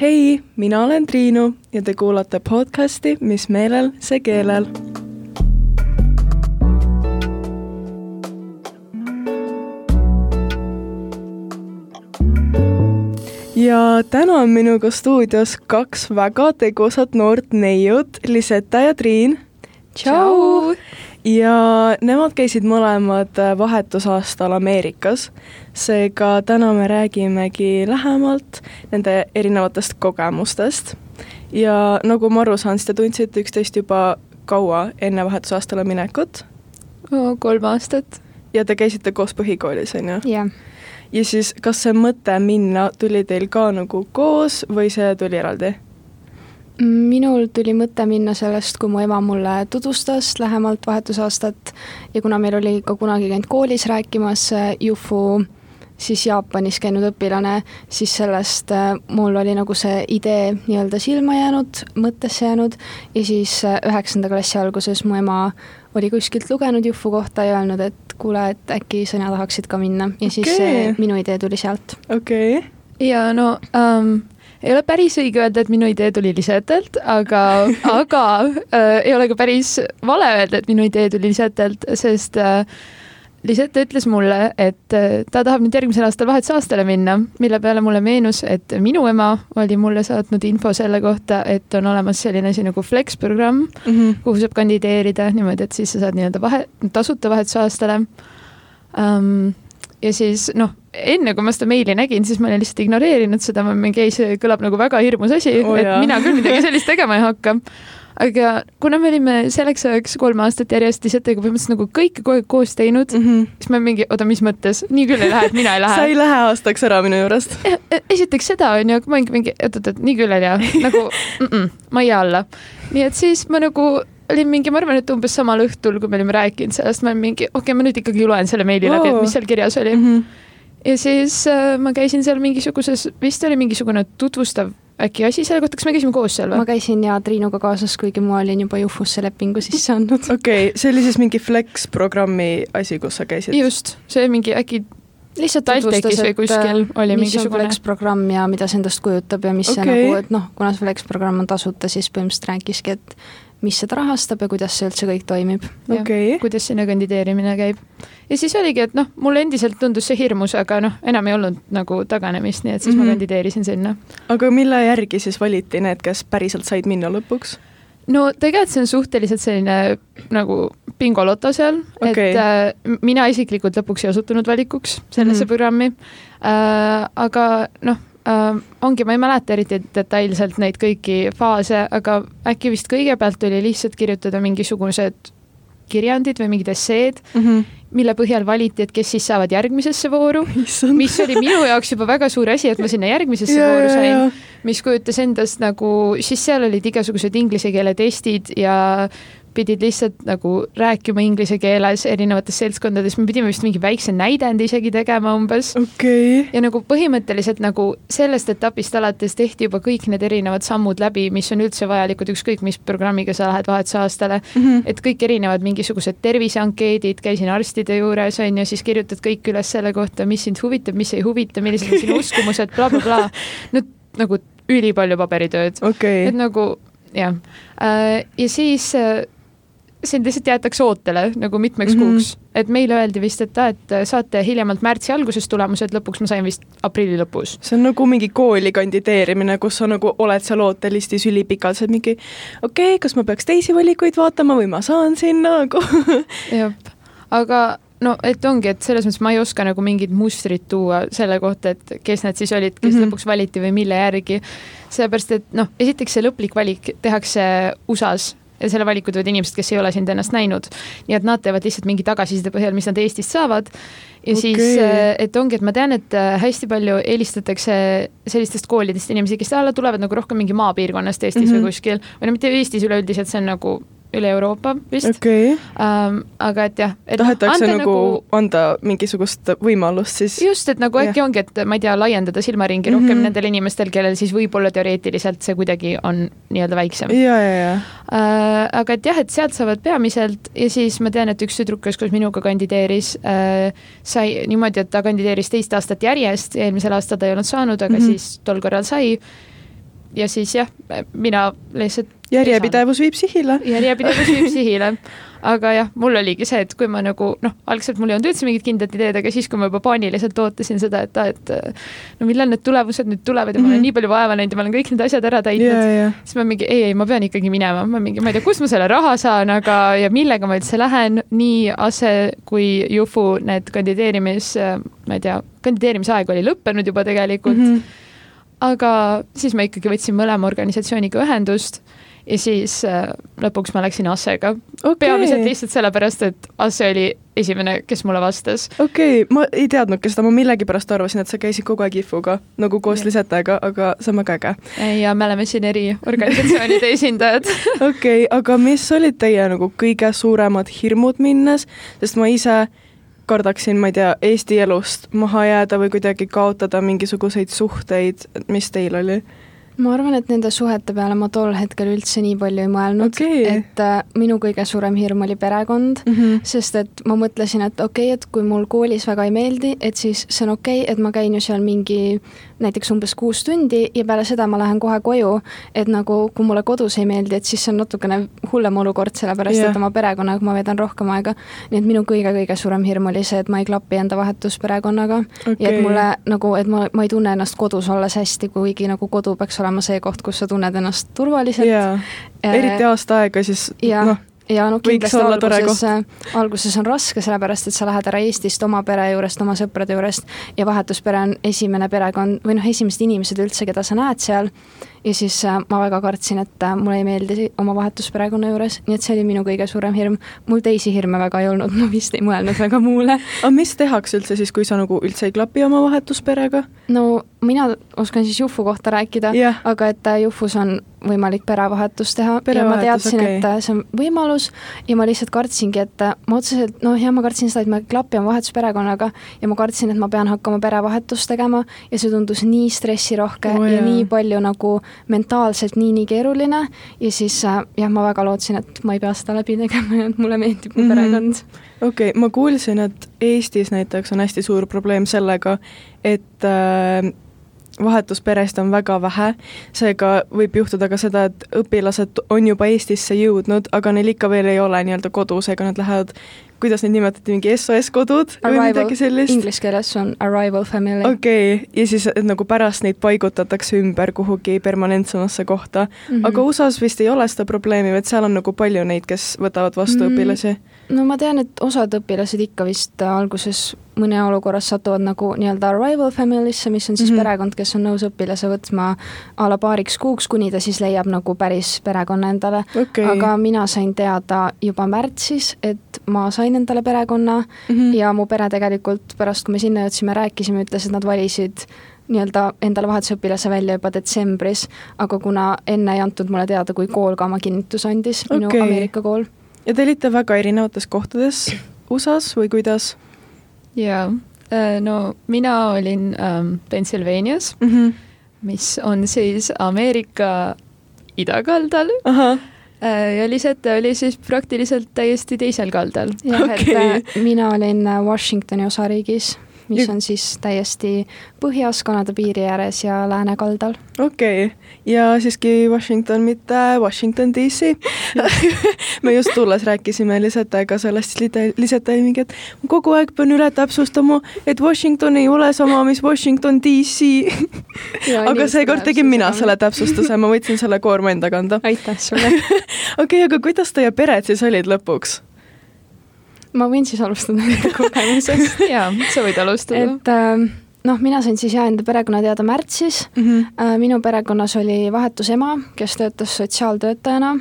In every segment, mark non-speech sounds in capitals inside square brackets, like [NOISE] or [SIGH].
hei, mina olen Triinu ja te kuulate podcasti Mis meelel, see keelel. ja täna on minuga stuudios kaks väga tegusat noort neiut, Liseta ja Triin. tšau! Ja nemad käisid mõlemad vahetusaastal Ameerikas. seega täna me räägimegi lähemalt nende erinevatest kogemustest. ja nagu ma aru saan, siis te tundsite üksteist juba kaua enne vahetusaastale minekut? kolm aastat. ja te käisite koos põhikoolis, on ju? jah. ja siis, kas see mõte minna tuli teil ka nagu koos või see tuli eraldi? Minul tuli mõte minna sellest, kui mu ema mulle tutvustas lähemalt vahetusaastat ja kuna meil oli ka kunagi käinud koolis rääkimas Jufu siis Jaapanis käinud õpilane, siis sellest äh, mul oli nagu see idee nii-öelda silma jäänud, mõttesse jäänud ja siis äh, üheksanda klassi alguses mu ema oli kuskilt lugenud Jufu kohta ja öelnud, et kuule, et äkki sina tahaksid ka minna ja okay. siis see minu idee tuli sealt. okei okay. ja no um, ei ole päris õige öelda, et minu idee tuli Lisetelt, aga, aga äh, ei ole ka päris vale öelda, et minu idee tuli Lisetelt, sest äh, Lisette ütles mulle, et äh, ta tahab nüüd järgmisel aastal vahetusaastale minna, mille peale mulle meenus, et minu ema oli mulle saatnud info selle kohta, et on olemas selline asi nagu Flex programm mm, -hmm. kuhu saab kandideerida niimoodi, et siis sa saad nii-öelda vahe, tasuta vahetusaastale um, ja siis noh, enne kui ma seda meili nägin, siis ma olin lihtsalt ignoreerinud seda, ma mingi ei, see kõlab nagu väga hirmus asi oh,, et jah. mina küll midagi sellist tegema ei hakka. aga kuna me olime selleks ajaks kolm aastat järjest Lisetega põhimõtteliselt nagu kõike kogu aeg koos teinud mm, -hmm. siis ma mingi, oota, mis mõttes, nii küll ei lähe, et mina ei lähe [LAUGHS] sa ei lähe aastaks ära minu juurest esiteks seda on ju, aga ma mingi, oot, oot, oot, nii küll ei tea, nagu mm -mm, ma ei jää alla. nii et siis ma nagu olin mingi, ma arvan, et umbes samal õhtul, kui me olime rääkinud sellest, ma olin mingi, okei okay,, ma nüüd ikkagi loen selle meili läbi, et mis seal kirjas oli mm. -hmm. ja siis äh, ma käisin seal mingisuguses, vist oli mingisugune tutvustav äkki asi selle kohta, kas me käisime koos seal või? ma käisin ja Triinuga kaasas, kuigi ma olin juba Jufusse lepingu sisse andnud. [LAUGHS] okei okay,, see oli siis mingi Flex programmi asi, kus sa käisid? just, see mingi äkki lihtsalt tutvustas, et kuskil oli mis mingisugune... on Flex programm ja mida see endast kujutab ja mis okay. see nagu, et noh, kuna see programm on tasuta, siis põhimõtteliselt rääkiski, et mis seda rahastab ja kuidas see üldse kõik toimib okay.. kuidas sinna kandideerimine käib. ja siis oligi, et noh, mulle endiselt tundus see hirmus, aga noh, enam ei olnud nagu taganemist, nii et siis mm -hmm. ma mhm. kandideerisin sinna. aga mille järgi siis valiti need, kes päriselt said minna lõpuks? No tegelikult see on suhteliselt selline nagu bingoloto seal okay., et äh, mina isiklikult lõpuks ei osutunud valikuks sellesse mm -hmm. programmi äh,. aga noh äh, ongi, ma ei mäleta eriti detailselt neid kõiki faase, aga äkki vist kõigepealt oli lihtsalt kirjutada mingisugused kirjandid või mingid esseed mm, -hmm. mille põhjal valiti, et kes siis saavad järgmisesse vooru, [LAUGHS] mis oli minu jaoks juba väga suur asi, et ma sinna järgmisesse ja, vooru sain, mis kujutas endast nagu, siis seal olid igasugused inglise keele testid ja pidid lihtsalt nagu rääkima inglise keeles erinevates seltskondades, me pidime vist mingi väikse näidendi isegi tegema umbes. Okay.. ja nagu põhimõtteliselt nagu sellest etapist alates tehti juba kõik need erinevad sammud läbi, mis on üldse vajalikud, ükskõik mis programmiga sa lähed vahetusaastale mm. -hmm. et kõik erinevad mingisugused terviseankeedid, käisin arstide juures on ju, siis kirjutad kõik üles selle kohta, mis sind huvitab, mis ei huvita, millised on sinu uskumused bla, bla, blablabla. no nagu ülipalju paberitööd. Okay.. et nagu jah, äh, ja siis äh, sind lihtsalt jäetakse ootele nagu mitmeks mm -hmm. kuuks. et meile öeldi vist, et aa, et saate hiljemalt märtsi alguses tulemused, lõpuks ma sain vist aprilli lõpus. see on nagu mingi kooli kandideerimine, kus sa nagu oled seal ootelistis ülipikalt, sa oled mingi okei okay,, kas ma peaks teisi valikuid vaatama või ma saan sinna [LAUGHS] nagu jah, aga no et ongi, et selles mõttes ma ei oska nagu mingit mustrit tuua selle kohta, et kes need siis olid, kes mm -hmm. lõpuks valiti või mille järgi. sellepärast, et noh, esiteks see lõplik valik tehakse USA-s ja selle valiku teevad inimesed, kes ei ole sind ennast näinud. nii et nad teevad lihtsalt mingi tagasiside põhjal, mis nad Eestist saavad. ja okay. siis, äh, et ongi, et ma tean, et äh, hästi palju eelistatakse sellistest koolidest inimesi, kes alla tulevad nagu rohkem mingi maapiirkonnast Eestis mm -hmm. või kuskil, või no mitte Eestis üleüldiselt, see on nagu üle Euroopa vist okay.. Um, aga et jah et. tahetakse noh, nagu, nagu anda mingisugust võimalust siis. just, et nagu äkki ongi, et ma ei tea, laiendada silmaringi rohkem mm -hmm. nendel inimestel, kellel siis võib-olla teoreetiliselt see kuidagi on nii-öelda väiksem. ja, ja, ja uh,. aga et jah, et sealt saavad peamiselt ja siis ma tean, et üks tüdruk, kes koos minuga kandideeris uh,, sai niimoodi, et ta kandideeris teist aastat järjest, eelmisel aastal ta ei olnud saanud, aga mm -hmm. siis tol korral sai ja siis jah, mina lihtsalt järjepidevus viib sihile. järjepidevus viib [LAUGHS] sihile. aga jah, mul oligi see, et kui ma nagu noh, algselt mul ei olnud üldse mingit kindlat ideed, aga siis, kui ma juba paaniliselt ootasin seda, et et no millal need tulemused nüüd tulevad ja mm -hmm. ma olen mhm. nii palju vaeva näinud ja ma olen kõik need asjad ära täitnud yeah,, yeah. siis ma mingi ei, ei, ma pean ikkagi minema, ma mingi, ma ei tea, kust ma selle raha saan, aga ja millega ma üldse lähen, nii ASE kui Jufu need kandideerimis, ma ei tea, kandideerimisaeg oli lõppenud juba tegelikult mm. -hmm aga siis ma ikkagi võtsin mõlema organisatsiooniga ühendust ja siis äh, lõpuks ma läksin Assega okay.. peamiselt lihtsalt sellepärast, et Asse oli esimene, kes mulle vastas. okei okay., ma ei teadnudki seda, ma millegipärast arvasin, et sa käisid kogu aeg IFU-ga nagu koos Lisetega, aga see on väga äge. ja me oleme siin eri organisatsioonide [LAUGHS] esindajad. okei okay,, aga mis olid teie nagu kõige suuremad hirmud minnes, sest ma ise kardaksin, ma ei tea, Eesti elust maha jääda või kuidagi kaotada mingisuguseid suhteid, mis teil oli? ma arvan, et nende suhete peale ma tol hetkel üldse nii palju ei mõelnud okay., et äh, minu kõige suurem hirm oli perekond mm, -hmm. sest et ma mõtlesin, et okei okay,, et kui mul koolis väga ei meeldi, et siis see on okei okay,, et ma käin ju seal mingi näiteks umbes kuus tundi ja peale seda ma lähen kohe koju, et nagu kui mulle kodus ei meeldi, et siis see on natukene hullem olukord, sellepärast yeah. et oma perekonnaga ma veedan rohkem aega. nii et minu kõige-kõige suurem hirm oli see, et ma ei klapi enda vahetusperekonnaga okay. ja et mulle nagu, et ma, ma ei tunne ennast kodus olles hästi, kuigi nagu kodu peaks olema see koht, kus sa tunned ennast turvaliselt. jaa, eriti aasta aega, siis noh ja noh, kindlasti alguses, alguses on raske, sellepärast et sa lähed ära Eestist oma pere juurest, oma sõprade juurest ja vahetuspere on esimene perekond või noh, esimesed inimesed üldse, keda sa näed seal. Ja siis äh, ma väga kartsin, et äh, mulle ei meeldi oma vahetusperekonna juures, nii et see oli minu kõige suurem hirm. mul teisi hirme väga ei olnud, [LAUGHS] ma vist ei mõelnud väga muule. aga mis tehakse üldse siis, kui sa nagu üldse ei klapi oma vahetusperega? no mina oskan siis Jufu kohta rääkida yeah., aga et äh, Jufus on võimalik perevahetust teha Pere ja ma teadsin okay., et see on võimalus ja ma lihtsalt kartsingi, et ma otseselt, noh jah, ma kartsin seda, et ma ei klapi oma vahetusperekonnaga ja ma kartsin, et ma pean hakkama perevahetust tegema ja see tundus nii stressirohke oh, ja jah. nii palju nagu mentaalselt nii-nii keeruline ja siis äh, jah, ma väga lootsin, et ma ei pea seda läbi tegema ja et mulle meeldib mu mm -hmm. perekond. okei okay,, ma kuulsin, et Eestis näiteks on hästi suur probleem sellega, et äh, vahetusperest on väga vähe, seega võib juhtuda ka seda, et õpilased on juba Eestisse jõudnud, aga neil ikka veel ei ole nii-öelda kodu, seega nad lähevad kuidas neid nimetati, mingi SOS-kodud või midagi sellist? Inglise keeles on arrival family. okei okay., ja siis et nagu pärast neid paigutatakse ümber kuhugi permanentsemasse kohta mm. -hmm. aga USA-s vist ei ole seda probleemi, vaid seal on nagu palju neid, kes võtavad vastu mm -hmm. õpilasi? no ma tean, et osad õpilased ikka vist alguses mõne olukorras satuvad nagu nii-öelda arrival family'sse, mis on siis mm -hmm. perekond, kes on nõus õpilase võtma a la paariks kuuks, kuni ta siis leiab nagu päris perekonna endale okay.. aga mina sain teada juba märtsis, et ma sain endale perekonna mm -hmm. ja mu pere tegelikult pärast, kui me sinna jõudsime, rääkisime, ütles, et nad valisid nii-öelda endale vahetusõpilase välja juba detsembris, aga kuna enne ei antud mulle teada, kui kool ka oma kinnituse andis okay., minu Ameerika kool. ja te olite väga erinevates kohtades USA-s või kuidas? jaa, äh, no mina olin ähm, Pennsylvanias mm, -hmm. mis on siis Ameerika idakaldal. Äh, ja Lisette oli siis praktiliselt täiesti teisel kaldal. jah okay., et äh, mina olin Washingtoni osariigis mis on siis täiesti põhjas Kanada piiri ääres ja lääne kaldal. okei okay., ja siiski Washington, mitte Washington DC [LAUGHS] me just tulles rääkisime Lisetega sellest, Liseta oli mingi, et ma kogu aeg pean üle täpsustama, et Washington ei ole sama, mis Washington DC [LAUGHS] aga seekord tegin mina selle täpsustuse, ma võtsin selle koorma enda kanda. aitäh sulle [LAUGHS] okei okay,, aga kuidas teie pered siis olid lõpuks? Ma võin siis alustada [LAUGHS] enda kogemusest jaa, sa võid alustada. et äh, noh, mina sain siis jah enda perekonna teada märtsis mm. -hmm. minu perekonnas oli vahetusema, kes töötas sotsiaaltöötajana.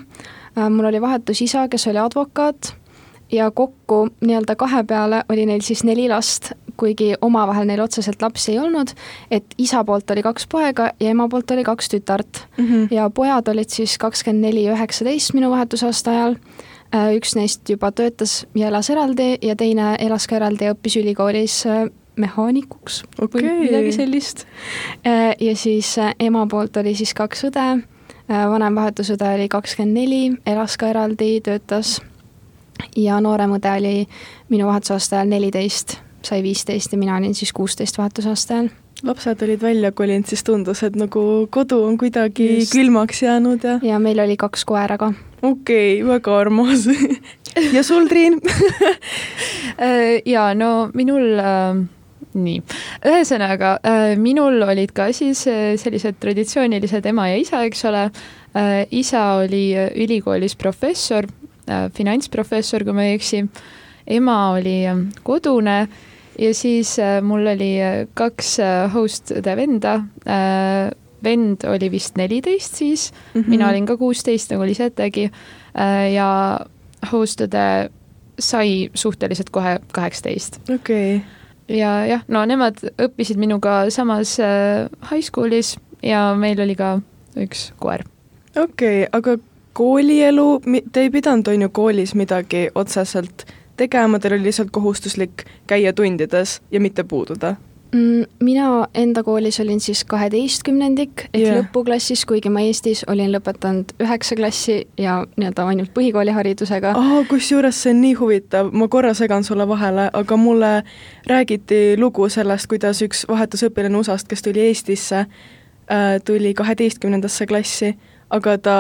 Äh, mul oli vahetusisa, kes oli advokaat ja kokku nii-öelda kahe peale oli neil siis neli last, kuigi omavahel neil otseselt lapsi ei olnud, et isa poolt oli kaks poega ja ema poolt oli kaks tütart mm. -hmm. ja pojad olid siis kakskümmend neli ja üheksateist minu vahetusaasta ajal üks neist juba töötas ja elas eraldi ja teine elas ka eraldi ja õppis ülikoolis äh, mehaanikuks okay. või midagi sellist. Äh, ja siis ema poolt oli siis kaks õde, vanem vahetusõde oli kakskümmend neli, elas ka eraldi, töötas ja noorem õde oli minu vahetusaasta ajal neliteist, sai viisteist ja mina olin siis kuusteist vahetusaasta ajal lapsed olid välja kolinud, siis tundus, et nagu kodu on kuidagi Just. külmaks jäänud ja. ja meil oli kaks koera ka. okei okay,, väga armas ja sul, Triin [LAUGHS] äh, ja no minul äh, nii, ühesõnaga äh, minul olid ka siis äh, sellised traditsioonilised ema ja isa, eks ole isa oli ülikoolis professor finantsprofessor, kui ma ei eksi. ema oli äh, kodune ja siis äh, mul oli äh, kaks äh, host-õde venda vend oli vist neliteist siis mm, -hmm. mina olin ka kuusteist nagu Lisetegi äh, ja host-õde sai suhteliselt kohe kaheksateist. okei okay ja jah, no nemad õppisid minuga samas high school'is ja meil oli ka üks koer. okei okay,, aga koolielu, te ei pidanud, on ju, koolis midagi otseselt tegema, teil oli lihtsalt kohustuslik käia tundides ja mitte puududa? Mm, mina enda koolis olin siis kaheteistkümnendik ehk yeah. lõpuklassis, kuigi ma Eestis olin lõpetanud üheksa klassi ja nii-öelda ainult põhikooliharidusega oh,. kusjuures see on nii huvitav, ma korra segan sulle vahele, aga mulle räägiti lugu sellest, kuidas üks vahetusõpilane USA-st, kes tuli Eestisse, äh, tuli kaheteistkümnendasse klassi aga ta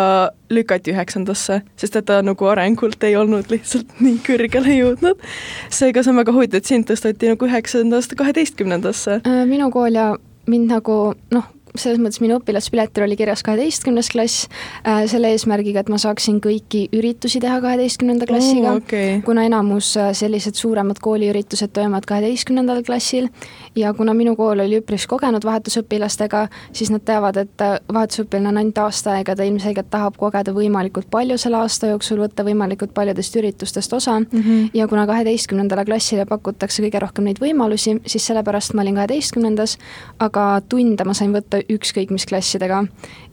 lükati üheksandasse, sest et ta nagu arengult ei olnud lihtsalt [LAUGHS] nii kõrgele jõudnud. seega see on väga huvitav, et sind tõsteti nagu üheksandast kaheteistkümnendasse. Äh, minu kool ja mind nagu noh, selles mõttes minu õpilaspiletil oli kirjas kaheteistkümnes klass äh, selle eesmärgiga, et ma saaksin kõiki üritusi teha kaheteistkümnenda klassiga oh,, okay. kuna enamus äh, sellised suuremad kooliüritused toimuvad kaheteistkümnendal klassil ja kuna minu kool oli üpris kogenud vahetusõpilastega, siis nad teavad, et äh, vahetusõpilane on ainult aasta aega, ta ilmselgelt tahab kogeda võimalikult palju selle aasta jooksul, võtta võimalikult paljudest üritustest osa mm -hmm. ja kuna kaheteistkümnendale klassile pakutakse kõige rohkem neid võimalusi, siis sellepärast ma olin kaheteistkümnendas, aga tunde ma sain võtta ükskõik mis klassidega.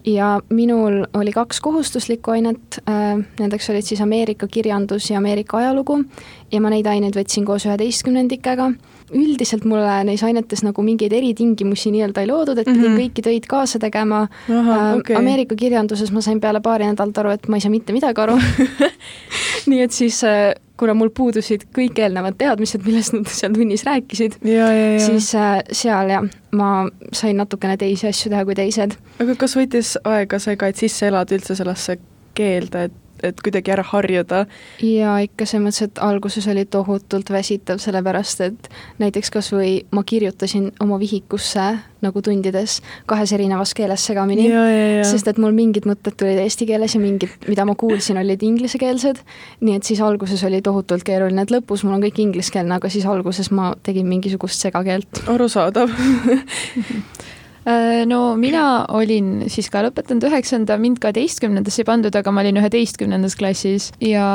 ja minul oli kaks kohustuslikku ainet, äh, nendeks olid siis Ameerika kirjandus ja Ameerika ajalugu ja ma neid aineid võtsin koos üheteistkümnendikega. Üldiselt mulle neis ainetes nagu mingeid eritingimusi nii-öelda ei loodud, et pidin mm -hmm. kõiki töid kaasa tegema. Äh, okay. Ameerika kirjanduses ma sain peale paari nädalat aru, et ma ei saa mitte midagi aru [LAUGHS] nii et siis äh, kuna mul puudusid kõik eelnevad teadmised, millest nad seal tunnis rääkisid, siis äh, seal jah, ma sain natukene teisi asju teha kui teised. aga kas võttis aega see ka, et sisse elada üldse sellesse keelde, et et kuidagi ära harjuda. jaa, ikka selles mõttes, et alguses oli tohutult väsitav, sellepärast et näiteks kas või ma kirjutasin oma vihikusse nagu tundides kahes erinevas keeles segamini, sest et mul mingid mõtted tulid eesti keeles ja mingid, mida ma kuulsin, olid inglisekeelsed, nii et siis alguses oli tohutult keeruline, et lõpus mul on kõik ingliskeelne, aga siis alguses ma tegin mingisugust segakeelt. arusaadav [LAUGHS] no mina olin siis ka lõpetanud üheksanda, mind kaheteistkümnendasse ei pandud, aga ma olin üheteistkümnendas klassis. Ja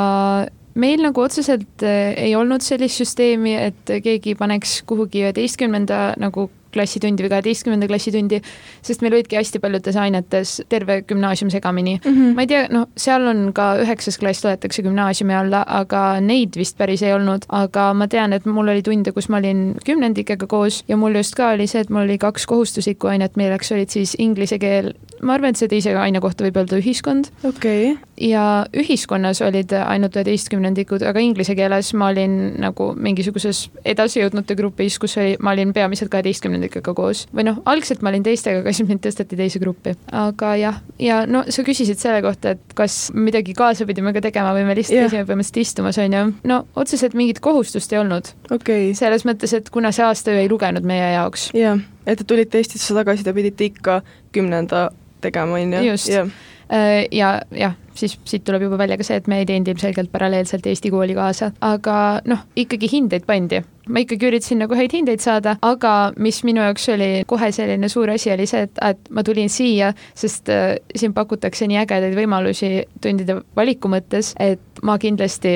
meil nagu otseselt äh, ei olnud sellist süsteemi, et keegi paneks kuhugi üheteistkümnenda nagu klassitundi või kaheteistkümnenda klassitundi, sest meil olidki hästi paljudes ainetes terve gümnaasium segamini mm. -hmm. ma ei tea, noh, seal on ka üheksas klass loetakse gümnaasiumi alla, aga neid vist päris ei olnud, aga ma tean, et mul oli tunde, kus ma olin kümnendikega koos ja mul just ka oli see, et mul oli kaks kohustuslikku ainet, milleks olid siis inglise keel, ma arvan, et see teise aine kohta võib öelda ühiskond. okei okay. ja ühiskonnas olid ainult üheteistkümnendikud, aga inglise keeles ma olin nagu mingisuguses edasijõudnute grupis, kus oli, ma olin peamiselt kaheteistkümnendik nendega koos või noh, algselt ma olin teistega, aga siis mind tõsteti teise gruppi. aga jah, ja no sa küsisid selle kohta, et kas midagi kaasa pidime ka tegema või me lihtsalt käisime põhimõtteliselt istumas, on ju. no otseselt mingit kohustust ei olnud okay.. selles mõttes, et kuna see aasta ju ei lugenud meie jaoks. jah, et te tulite Eestisse tagasi, te pidite ikka kümnenda tegema, on ju. just, äh, ja jah siis siit tuleb juba välja ka see, et me ei teinud ilmselgelt paralleelselt Eesti kooli kaasa, aga noh, ikkagi hindeid pandi. Ma ikkagi üritasin nagu häid hindeid saada, aga mis minu jaoks oli kohe selline suur asi, oli see, et, et ma tulin siia, sest äh, siin pakutakse nii ägedaid võimalusi tundide valiku mõttes, et ma kindlasti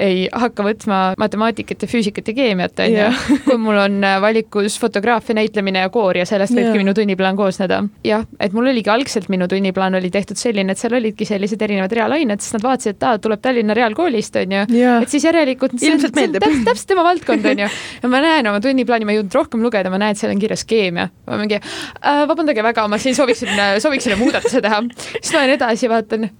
ei hakka võtma matemaatikat ja füüsikat ja keemiat, on ju. [LAUGHS] kui mul on äh, valikus fotograafia, näitlemine ja koor ja sellest võibki yeah. minu tunniplaan koosneda. jah, et mul oligi algselt minu tunniplaan oli tehtud selline, et seal olidki sellised erinevad reaalained, sest nad vaatasid, et aa, tuleb Tallinna Reaalkoolist, on ju yeah.. et siis järelikult ilmselt meeldib. täpselt, täpselt tema valdkond, on ju. ja ma näen oma tunniplaani, ma ei jõudnud rohkem lugeda, ma näen, et seal on kirjas keemia. ma mingi äh,, vabandage väga, ma siin sooviksin, sooviksin muudatuse teha. siis loen edasi, vaatan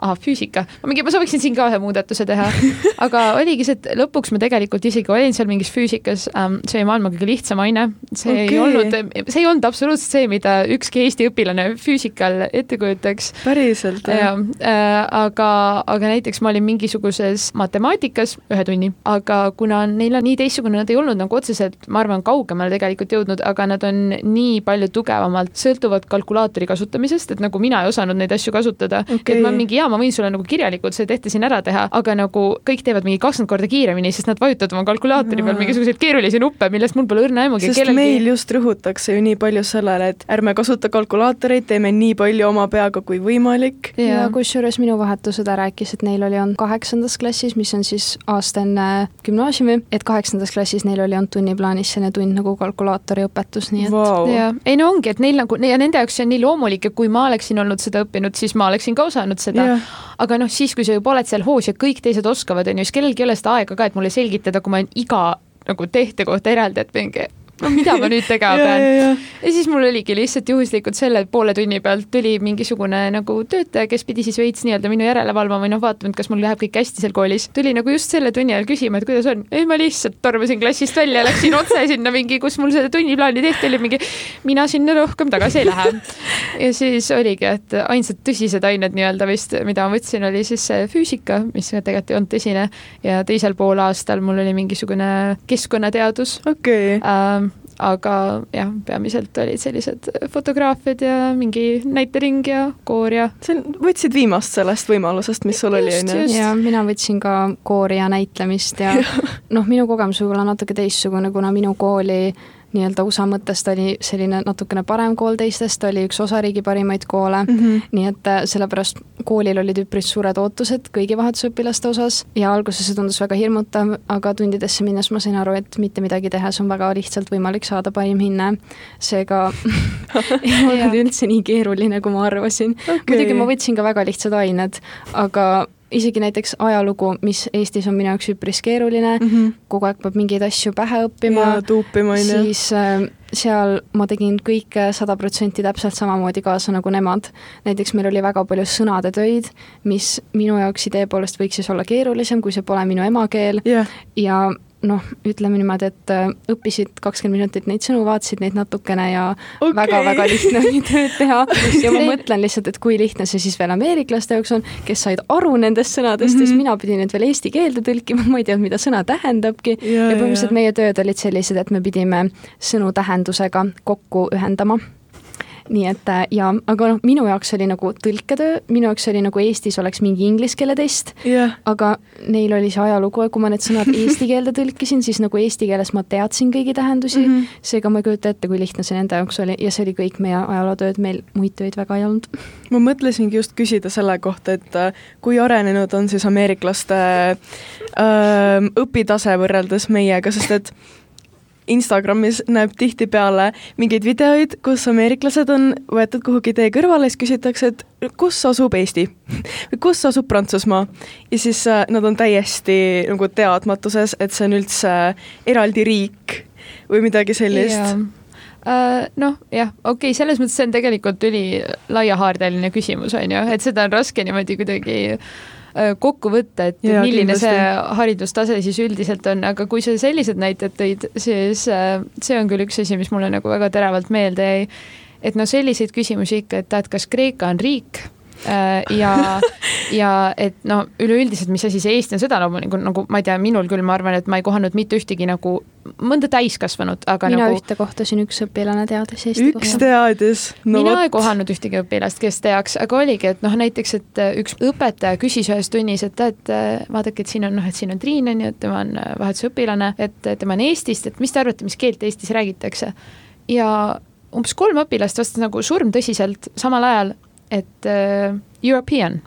ahah, füüsika, ma mingi, ma sooviksin siin ka ühe muudatuse teha. [LAUGHS] aga oligi see, et lõpuks ma tegelikult isegi olin seal mingis füüsikas ähm,, see oli maailma kõige lihtsam aine, see okay. ei olnud, see ei olnud absoluutselt see, mida ükski Eesti õpilane füüsikal ette kujutaks. päriselt, jah? Äh, aga, aga näiteks ma olin mingisuguses matemaatikas ühe tunni, aga kuna neil on nii teistsugune, nad ei olnud nagu otseselt, ma arvan, kaugemale tegelikult jõudnud, aga nad on nii palju tugevamalt sõltuvad kalkulaatori kasutamisest, et nagu mina ei osanud neid asju kasutada okay.. et ma mingi, jaa, ma võin sulle nagu kirjalikult see tehte siin ära teha, aga nagu kõik teevad mingi kakskümmend korda kiiremini, sest nad vajutavad oma kalkulaatori peal mingisuguseid keerulisi nuppe, millest mul pole õrna aimugi. sest kellelgi... meil just rõhutakse ju nii palju sellele, et ärme kasuta kalkulaatoreid, teeme nii palju oma peaga kui võimalik. ja, ja kusjuures minu vahetusõde rääkis, et neil oli olnud kaheksandas klassis, mis on siis aasta enne gümnaasiumi, et kaheksandas klassis neil oli olnud tunniplaanis selline tund nagu kalkulaatori õpetus, nii et wow. ja ei no ongi, et neil nagu ja nende jaoks see on nii loomulik ja kui ma oleksin olnud seda õppinud, siis ma oleksin ka osanud seda. Aga noh, siis kui sa juba oled seal hoos ja kõik teised oskavad, on ju, siis kellelgi ei ole seda aega ka, et mulle selgitada, kui ma iga nagu tehte kohta eraldi, et mingi no mida ma nüüd tegema [LAUGHS] pean ja, ja, ja. ja siis mul oligi lihtsalt juhuslikult selle poole tunni pealt tuli mingisugune nagu töötaja, kes pidi siis veits nii-öelda minu järele valvama või noh, vaatama, et kas mul läheb kõik hästi seal koolis. tuli nagu just selle tunni ajal küsima, et kuidas on. ei, ma lihtsalt tormasin klassist välja, läksin otse sinna mingi, kus mul seda tunniplaani tehti, oli mingi, mina sinna rohkem tagasi ei lähe. ja siis oligi, et ainsad tõsised ained nii-öelda vist, mida ma võtsin, oli siis see füüsika, mis tegelikult ei olnud tõsine ja teisel poolaastal mul oli mingisugune keskkonnateadus okay.. Ähm, aga jah, peamiselt olid sellised fotograafiad ja mingi näitering ja koor ja. sa võtsid viimast sellest võimalusest, mis sul oli, on ju? ja mina võtsin ka koori ja näitlemist ja [LAUGHS] noh, minu kogemus võib olla natuke teistsugune, kuna minu kooli nii-öelda USA mõttes ta oli selline natukene parem kool teistest, ta oli üks osariigi parimaid koole mm, -hmm. nii et äh, sellepärast koolil olid üpris suured ootused kõigi vahetusõpilaste osas ja alguses see tundus väga hirmutav, aga tundidesse minnes ma sain aru, et mitte midagi tehes on väga lihtsalt võimalik saada parim hinne. seega [LAUGHS] [LAUGHS] ei olnud üldse nii keeruline, kui ma arvasin okay.. muidugi ma võtsin ka väga lihtsad ained, aga isegi näiteks ajalugu, mis Eestis on minu jaoks üpris keeruline mm, -hmm. kogu aeg peab mingeid asju pähe õppima, siis äh, seal ma tegin kõike sada protsenti täpselt samamoodi kaasa nagu nemad. näiteks meil oli väga palju sõnadetöid, mis minu jaoks idee poolest võiks siis olla keerulisem, kui see pole minu emakeel yeah. ja noh, ütleme niimoodi, et äh, õppisid kakskümmend minutit neid sõnu, vaatasid neid natukene ja väga-väga okay. lihtne oli tööd teha. ja ma mõtlen lihtsalt, et kui lihtne see siis veel ameeriklaste jaoks on, kes said aru nendest sõnadest mm, -hmm. siis mina pidin need veel eesti keelde tõlkima, ma ei teadnud, mida sõna tähendabki. ja, ja põhimõtteliselt meie tööd olid sellised, et me pidime sõnu tähendusega kokku ühendama nii et äh, ja, aga noh, minu jaoks oli nagu tõlketöö, minu jaoks oli nagu Eestis oleks mingi inglise keele test yeah., aga neil oli see ajalugu ja kui ma need sõnad [LAUGHS] eesti keelde tõlkisin, siis nagu eesti keeles ma teadsin kõigi tähendusi mm, -hmm. seega ma ei kujuta ette, kui lihtne see nende jaoks oli ja see oli kõik meie ajalootööd, meil muid töid väga ei olnud. ma mõtlesingi just küsida selle kohta, et äh, kui arenenud on siis ameeriklaste äh, õpitase võrreldes meiega, sest et Instagramis näeb tihtipeale mingeid videoid, kus ameeriklased on võetud kuhugi tee kõrvale, siis küsitakse, et kus asub Eesti? Või kus asub Prantsusmaa. ja siis äh, nad on täiesti nagu teadmatuses, et see on üldse eraldi riik või midagi sellist. Yeah Uh, noh, jah, okei okay,, selles mõttes see on tegelikult ülilaiahaardeline küsimus, on ju, et seda on raske niimoodi kuidagi Äh, kokku võtta, et ja, milline kindlasti. see haridustase siis üldiselt on, aga kui sa sellised näited tõid, siis äh, see on küll üks asi, mis mulle nagu väga teravalt meelde jäi. et no selliseid küsimusi ikka, et tead, kas Kreeka on riik Äh, ja, ja et no üleüldiselt, mis asi see Eesti on, seda loomulikult nagu, nagu ma ei tea, minul küll, ma arvan, et ma ei kohanud mitte ühtegi nagu mõnda täiskasvanut, aga mina nagu. ühte kohtasin, üks õpilane teadis Eesti üks kohta. teadis no,. mina võt. ei kohanud ühtegi õpilast, kes teaks, aga oligi, et noh, näiteks, et äh, üks õpetaja küsis ühes tunnis, et tead, äh, vaadake, et siin on noh, et siin on Triin on ju, et tema on vahetusõpilane, et tema on Eestist, et mis te arvate, mis keelt Eestis räägitakse. ja umbes kolm õpilast vastas nagu surmtõsiselt samal ajal et uh, European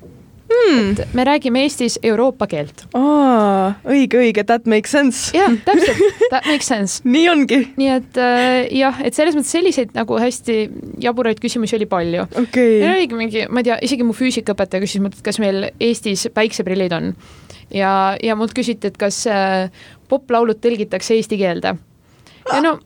hmm.. et me räägime Eestis Euroopa keelt. aa, õige, õige, that makes sense. jah, [LAUGHS] täpselt, that makes sense nii ongi. nii et uh, jah, et selles mõttes selliseid nagu hästi jaburaid küsimusi oli palju okay.. ja oligi mingi, ma ei tea, isegi mu füüsikaõpetaja küsis mult, et kas meil Eestis päikseprillid on. ja, ja mult küsiti, et kas uh, poplaulud tõlgitakse eesti keelde. ja no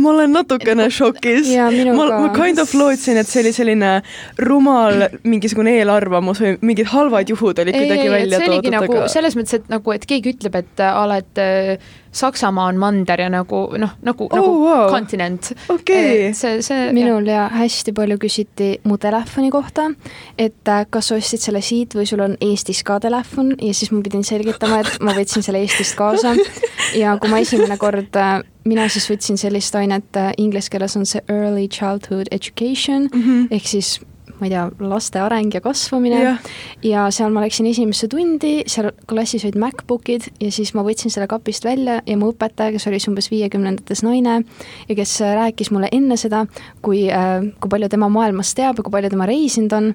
ma olen natukene šokis. ma, ma kind of lootsin, et see oli selline rumal mingisugune eelarvamus või mingid halvad juhud olid kuidagi välja toodud. Nagu, aga selles mõttes, et nagu, et keegi ütleb, et a la, et Saksamaa on mander ja nagu noh, nagu oh,, nagu wow. kontinent okay.. see, see minul ja hästi palju küsiti mu telefoni kohta, et äh, kas sa ostsid selle siit või sul on Eestis ka telefon ja siis ma pidin selgitama, et ma võtsin selle Eestist kaasa. ja kui ma esimene kord, äh, mina siis võtsin sellist ainet, äh, inglise keeles on see early childhood education mm -hmm. ehk siis ma ei tea, laste areng ja kasvamine yeah. ja seal ma läksin esimesse tundi, seal klassis olid MacBookid ja siis ma võtsin selle kapist välja ja mu õpetaja, kes oli siis umbes viiekümnendates naine ja kes rääkis mulle enne seda, kui, äh, kui palju tema maailmast teab ja kui palju tema reisinud on,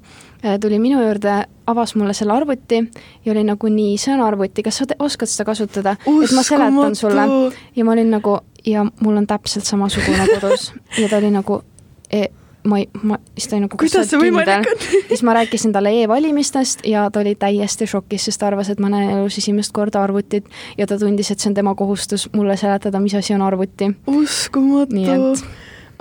äh, tuli minu juurde, avas mulle selle arvuti ja oli nagu nii, see on arvuti, kas sa oskad seda kasutada? et ma seletan sulle. ja ma olin nagu, ja mul on täpselt samasugune kodus ja ta oli nagu e ma ei, ma, siis ta oli nagu kuidas see võimalik on? [LAUGHS] siis ma rääkisin talle e-valimistest ja ta oli täiesti šokis, sest ta arvas, et ma näen elus esimest korda arvutit ja ta tundis, et see on tema kohustus mulle seletada, mis asi on arvuti. uskumatu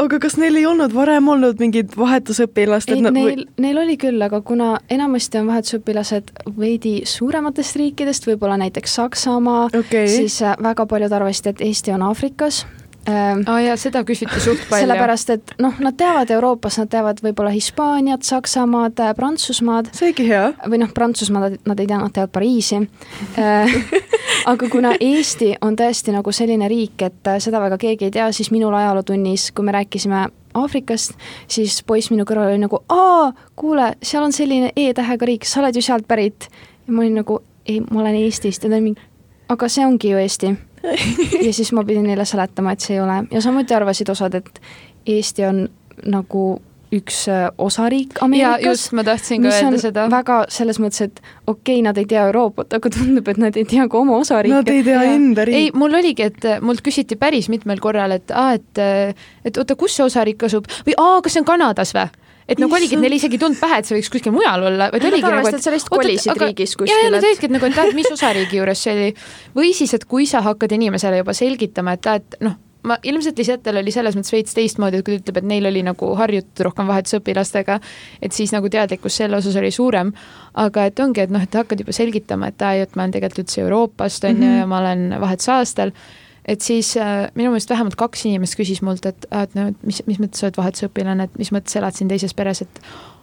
aga kas neil ei olnud varem olnud mingid vahetusõpilast? ei, neil või..., neil oli küll, aga kuna enamasti on vahetusõpilased veidi suurematest riikidest, võib-olla näiteks Saksamaa okay., siis äh, väga paljud arvasid, et Eesti on Aafrikas aa oh jaa, seda küsiti suht palju. sellepärast, et noh, nad teavad Euroopas, nad teavad võib-olla Hispaaniat, Saksamaad, äh, Prantsusmaad. seegi hea. või noh, Prantsusmaad nad ei tea, nad teavad Pariisi äh, [LAUGHS] aga kuna Eesti on tõesti nagu selline riik, et äh, seda väga keegi ei tea, siis minul ajalootunnis, kui me rääkisime Aafrikast, siis poiss minu kõrval oli nagu, aa, kuule, seal on selline E-tähega riik, sa oled ju sealt pärit. ja ma olin nagu, ei, ma olen Eestist ja ta oli mingi, aga see ongi ju Eesti [LAUGHS] ja siis ma pidin neile seletama, et see ei ole ja samuti arvasid osad, et Eesti on nagu üks äh, osariik Ameerikas. just, ma tahtsin ka öelda seda. väga selles mõttes, et okei okay,, nad ei tea Euroopat, aga tundub, et nad ei tea ka oma osariike. Nad ei tea enda riiki. ei, mul oligi, et äh, mult küsiti päris mitmel korral, et aa, et, äh, et oota, kus see osariik asub või aa, kas see on Kanadas või? Et nagu oligi, et neil isegi ei tulnud pähe, et see võiks kuskil mujal olla, vaid oligi nagu, et sa lihtsalt kolisid riigis kuskile. ja, ja nad olidki, et nagu, et tead, mis osariigi juures see oli. või siis, et kui sa hakkad inimesele juba selgitama, et et noh, ma ilmselt Lisetel oli selles mõttes veits teistmoodi, et kui ta ütleb, et neil oli nagu harjutud rohkem vahetusõpilastega, et siis nagu teadlikkus selle osas oli suurem. aga et ongi, et noh, et hakkad juba selgitama, et aa, et ma olen tegelikult üldse Euroopast on ju -hmm. ja ma olen vahetusaastal et siis äh, minu meelest vähemalt kaks inimest küsis mult, et, et no mis, mis mõttes sa oled vahetusõpilane, et mis mõttes elad siin teises peres, et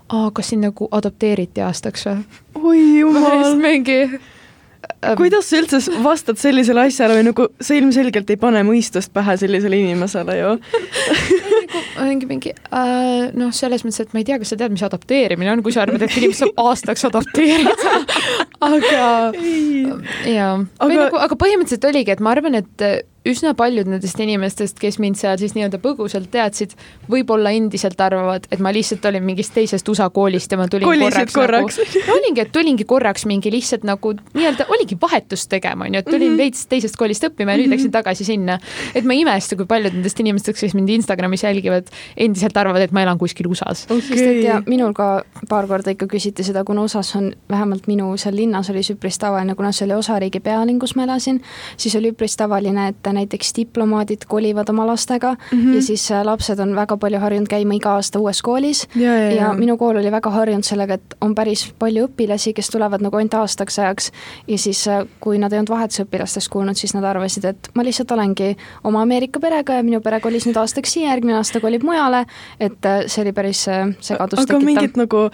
aa, kas sind nagu adopteeriti aastaks või? oi jumal. mingi kuidas sa üldse vastad sellisele asjale või nagu sa ilmselgelt ei pane mõistust pähe sellisele inimesele ju? Mingi, mingi äh, noh, selles mõttes, et ma ei tea, kas sa tead, mis adopteerimine on, kui sa arvad, et inimene saab aastaks adopteerida. Aga jaa, või nagu, aga põhimõtteliselt oligi, et ma arvan, et üsna paljud nendest inimestest, kes mind seal siis nii-öelda põgusalt teadsid, võib-olla endiselt arvavad, et ma lihtsalt olin mingist teisest USA koolist ja ma tulin Kolisid korraks, korraks. nagu, olingi, et tulingi korraks mingi lihtsalt nagu nii-öelda oligi vahetust tegema, onju, et tulin mm -hmm. veits teisest koolist õppima ja nüüd mm -hmm. läksin tagasi sinna. et ma ei imesta, kui paljud nendest inimestest, kes mind Instagramis jälgivad, endiselt arvavad, et ma elan kuskil USA-s okay.. sest et ja minul ka paar korda ikka küsiti seda, kuna USA-s on, vähemalt minu seal linnas oli see üpris tavaline, kuna see oli osariigi pealinn, kus ma elasin, siis oli üpris tavaline, et näiteks diplomaadid kolivad oma lastega mm -hmm. ja siis äh, lapsed on väga palju harjunud käima iga aasta uues koolis ja, ja, ja minu kool oli väga harjunud sellega, et on päris palju õpilasi, kes tulevad nagu ainult aastaks ajaks ja siis, äh, kui nad ei olnud vahetusõpilastest kuulnud, siis nad arvasid, et ma lihtsalt olengi oma Ameerika perega ja minu pere kolis nüüd aastaks siia, järgmine aasta kolib mujale, et äh, see oli päris segadust tekitav. aga mingit nagu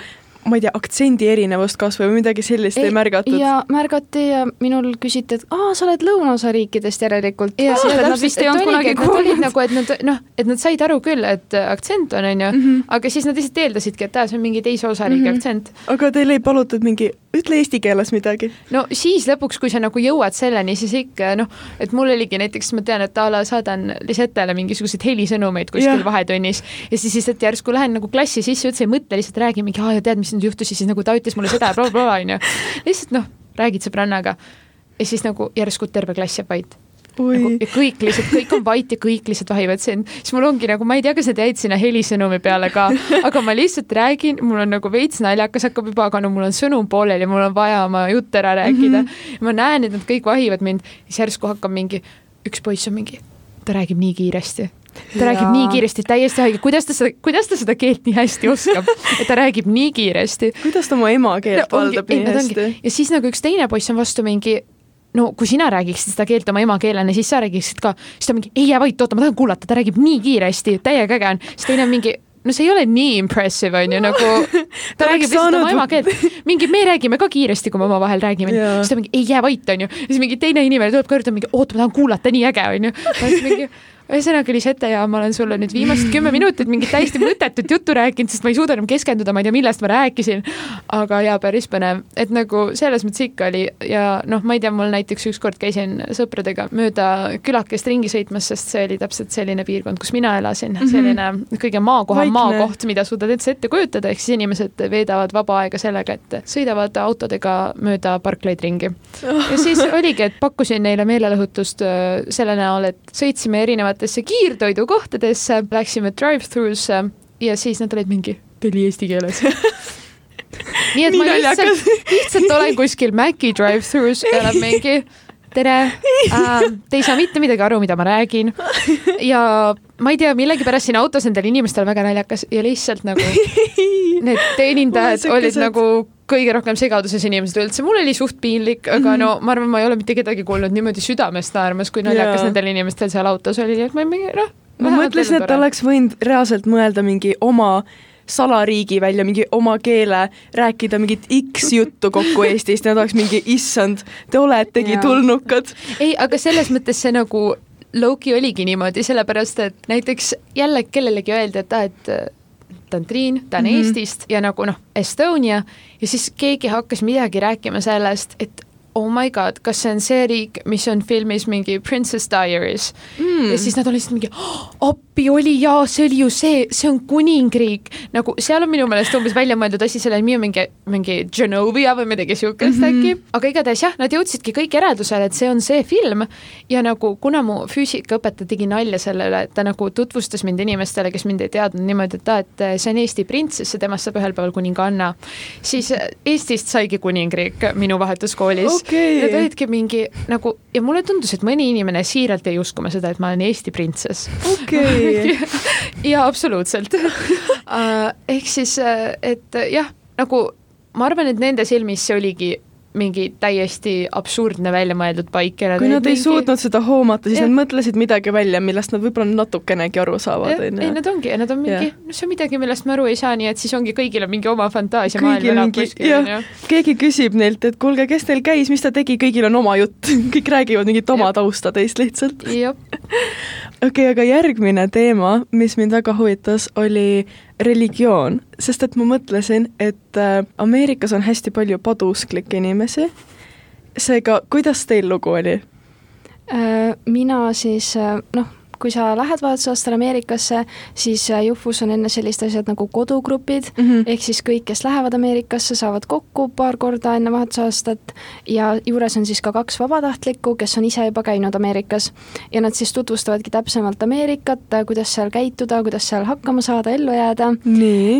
ma ei tea, aktsendi erinevust kas või midagi sellist ei, ei märgatud? ja märgati ja minul küsiti, et aa, sa oled lõunaosa riikidest järelikult. ja siis nad vist ei olnud kunagi kuulnud. nagu, et nad noh, et nad said aru küll, et aktsent on, on ju, mhm. aga siis nad lihtsalt eeldasidki, et aa, see on mingi teise osariigi mm -hmm. aktsent. aga teil ei palutud mingi, ütle eesti keeles midagi. no siis lõpuks, kui sa nagu jõuad selleni, siis ikka noh, et mul oligi näiteks, ma tean, et a la saadan Lisetele mingisuguseid helisõnumeid kuskil ja. vahetunnis ja siis lihtsalt järsku lähen nagu klassi sisse, üldse ei mõtle, lihtsalt räägin mingi, aa ja tead, mis nüüd juhtus ja siis nagu ta ütles mulle seda ja blablabla onju. lihtsalt noh, räägid sõbrannaga ja siis nagu järsku terve klass jääb vait. Nagu, ja kõik lihtsalt, kõik on vait ja kõik lihtsalt vahivad sind, siis mul ongi nagu, ma ei tea, kas nad jäid sinna helisõnumi peale ka, aga ma lihtsalt räägin, mul on nagu veits naljakas hakkab juba, aga no mul on sõnum pooleli, mul on vaja oma jutt ära rääkida mm. -hmm. ma näen, et nad kõik vahivad mind, siis järsku hakkab mingi, üks poiss on mingi, ta räägib nii kiiresti ta räägib Jaa. nii kiiresti, täiesti haige, kuidas ta seda, kuidas ta seda keelt nii hästi oskab, et ta räägib nii kiiresti. kuidas ta oma emakeelt No valdab nii hästi? ja siis nagu üks teine poiss on vastu mingi no kui sina räägiksid seda keelt oma emakeelena, siis sa räägiksid ka, siis ta mingi ei jää vait, oota, ma tahan kuulata, ta räägib nii kiiresti, täiega äge on, siis teine on mingi no see ei ole nii impressive on ju nagu, [LAUGHS] ta räägib lihtsalt oma emakeelt, mingi me räägime ka kiiresti, kui me omavahel räägime, Jaa. siis ta mingi ei jää vait on ju, siis mingi teine inimene tuleb ka juurde mingi oota, ma tahan kuulata, nii äge on ju, siis mingi ühesõnaga, Lisette ja ma olen sulle nüüd viimased [LAUGHS] kümme minutit mingit täiesti mõttetut juttu rääkinud, sest ma ei suuda enam keskenduda, ma ei tea, millest ma rääkisin. aga jaa, päris põnev, et nagu selles mõttes ikka oli ja noh, ma ei tea, mul näiteks ükskord käisin sõpradega mööda külakest ringi sõitmas, sest see oli täpselt selline piirkond, kus mina elasin mm, -hmm. selline kõige maakoham Vaikne. maakoht, mida suudad üldse ette kujutada, ehk siis inimesed veedavad vaba aega sellega, et sõidavad autodega mööda parklaid ringi ja siis oligi, et pakkusin neile meelelahutust äh, selle näol, et sõitsime erinevatesse kiirtoidukohtadesse, läksime drive-thru'sse ja siis nad olid mingi, ta oli eesti keeles. [LAUGHS] nii et Nii ma lihtsalt, lihtsalt olen kuskil Maci drive-thru's ja nad mingi tere äh,, te ei saa mitte midagi aru, mida ma räägin. ja ma ei tea, millegipärast siin autos nendel inimestel väga naljakas ja lihtsalt nagu [LAUGHS] need teenindajad olid nagu kõige rohkem segaduses inimesed üldse, mul oli suht piinlik, aga no ma arvan, ma ei ole mitte kedagi kuulnud niimoodi südamest naermas, kui naljakas Jaa. nendel inimestel seal autos oli, et ma mingi noh. ma mõtlesin, et oleks võinud reaalselt mõelda mingi oma salariigi välja, mingi oma keele, rääkida mingit X juttu kokku Eestist nad oleks mingi, issand, te oletegi Jaa. tulnukad. ei, aga selles mõttes see nagu Loki oligi niimoodi, sellepärast et näiteks jälle kellelegi öeldi, et aa, et ta on Triin, ta on mm. -hmm. Eestist ja nagu noh, Estonia ja siis keegi hakkas midagi rääkima sellest, et oh my god, kas see on see riik, mis on filmis mingi Princess Diaries? Mm. ja siis nad olid lihtsalt mingi oh, appi oli jaa, see oli ju see, see on kuningriik, nagu seal on minu meelest umbes välja mõeldud asi, selle nimi on mingi, mingi Genovia või midagi siukest mm -hmm. äkki, aga igatahes jah, nad jõudsidki kõik järeldusele, et see on see film. Ja nagu kuna mu füüsikaõpetaja tegi nalja selle üle, et ta nagu tutvustas mind inimestele, kes mind ei teadnud niimoodi, et aa, et see on Eesti printsess ja temast saab ühel päeval kuninganna, siis Eestist saigi kuningriik minu vahetuskoolis Okei. Need olidki mingi nagu ja mulle tundus, et mõni inimene siiralt jäi uskuma seda, et ma olen Eesti printsess. Okei, [LAUGHS] jaa, absoluutselt. Uh, [LAUGHS] ehk siis, et jah, nagu ma arvan, et nende silmis see oligi mingi täiesti absurdne välja mõeldud paik ja kui nad ei mingi... suutnud seda hoomata, siis Jah. nad mõtlesid midagi välja, millest nad võib-olla natukenegi aru saavad, jah, ei, onju. nad ongi ja nad on mingi no see on midagi, millest ma aru ei saa, nii et siis ongi kõigil on mingi oma fantaasia kõigil maailm elab kuskil jah onju., keegi küsib neilt, et kuulge, kes teil käis, mis ta tegi, kõigil on oma jutt, [LAUGHS] kõik räägivad mingit oma Jah. tausta teist lihtsalt. jah, [LAUGHS] okei okay,, aga järgmine teema, mis mind väga huvitas, oli religioon, sest et ma mõtlesin, et äh, Ameerikas on hästi palju paduusklikke inimesi. seega, kuidas teil lugu oli? Äh, mina siis äh, noh, kui sa lähed vahetusaastal Ameerikasse, siis äh, Jufus on enne sellised asjad nagu kodugrupid mm. -hmm. ehk siis kõik, kes lähevad Ameerikasse, saavad kokku paar korda enne vahetusaastat ja juures on siis ka kaks vabatahtlikku, kes on ise juba käinud Ameerikas. ja nad siis tutvustavadki täpsemalt Ameerikat, kuidas seal käituda, kuidas seal hakkama saada, ellu jääda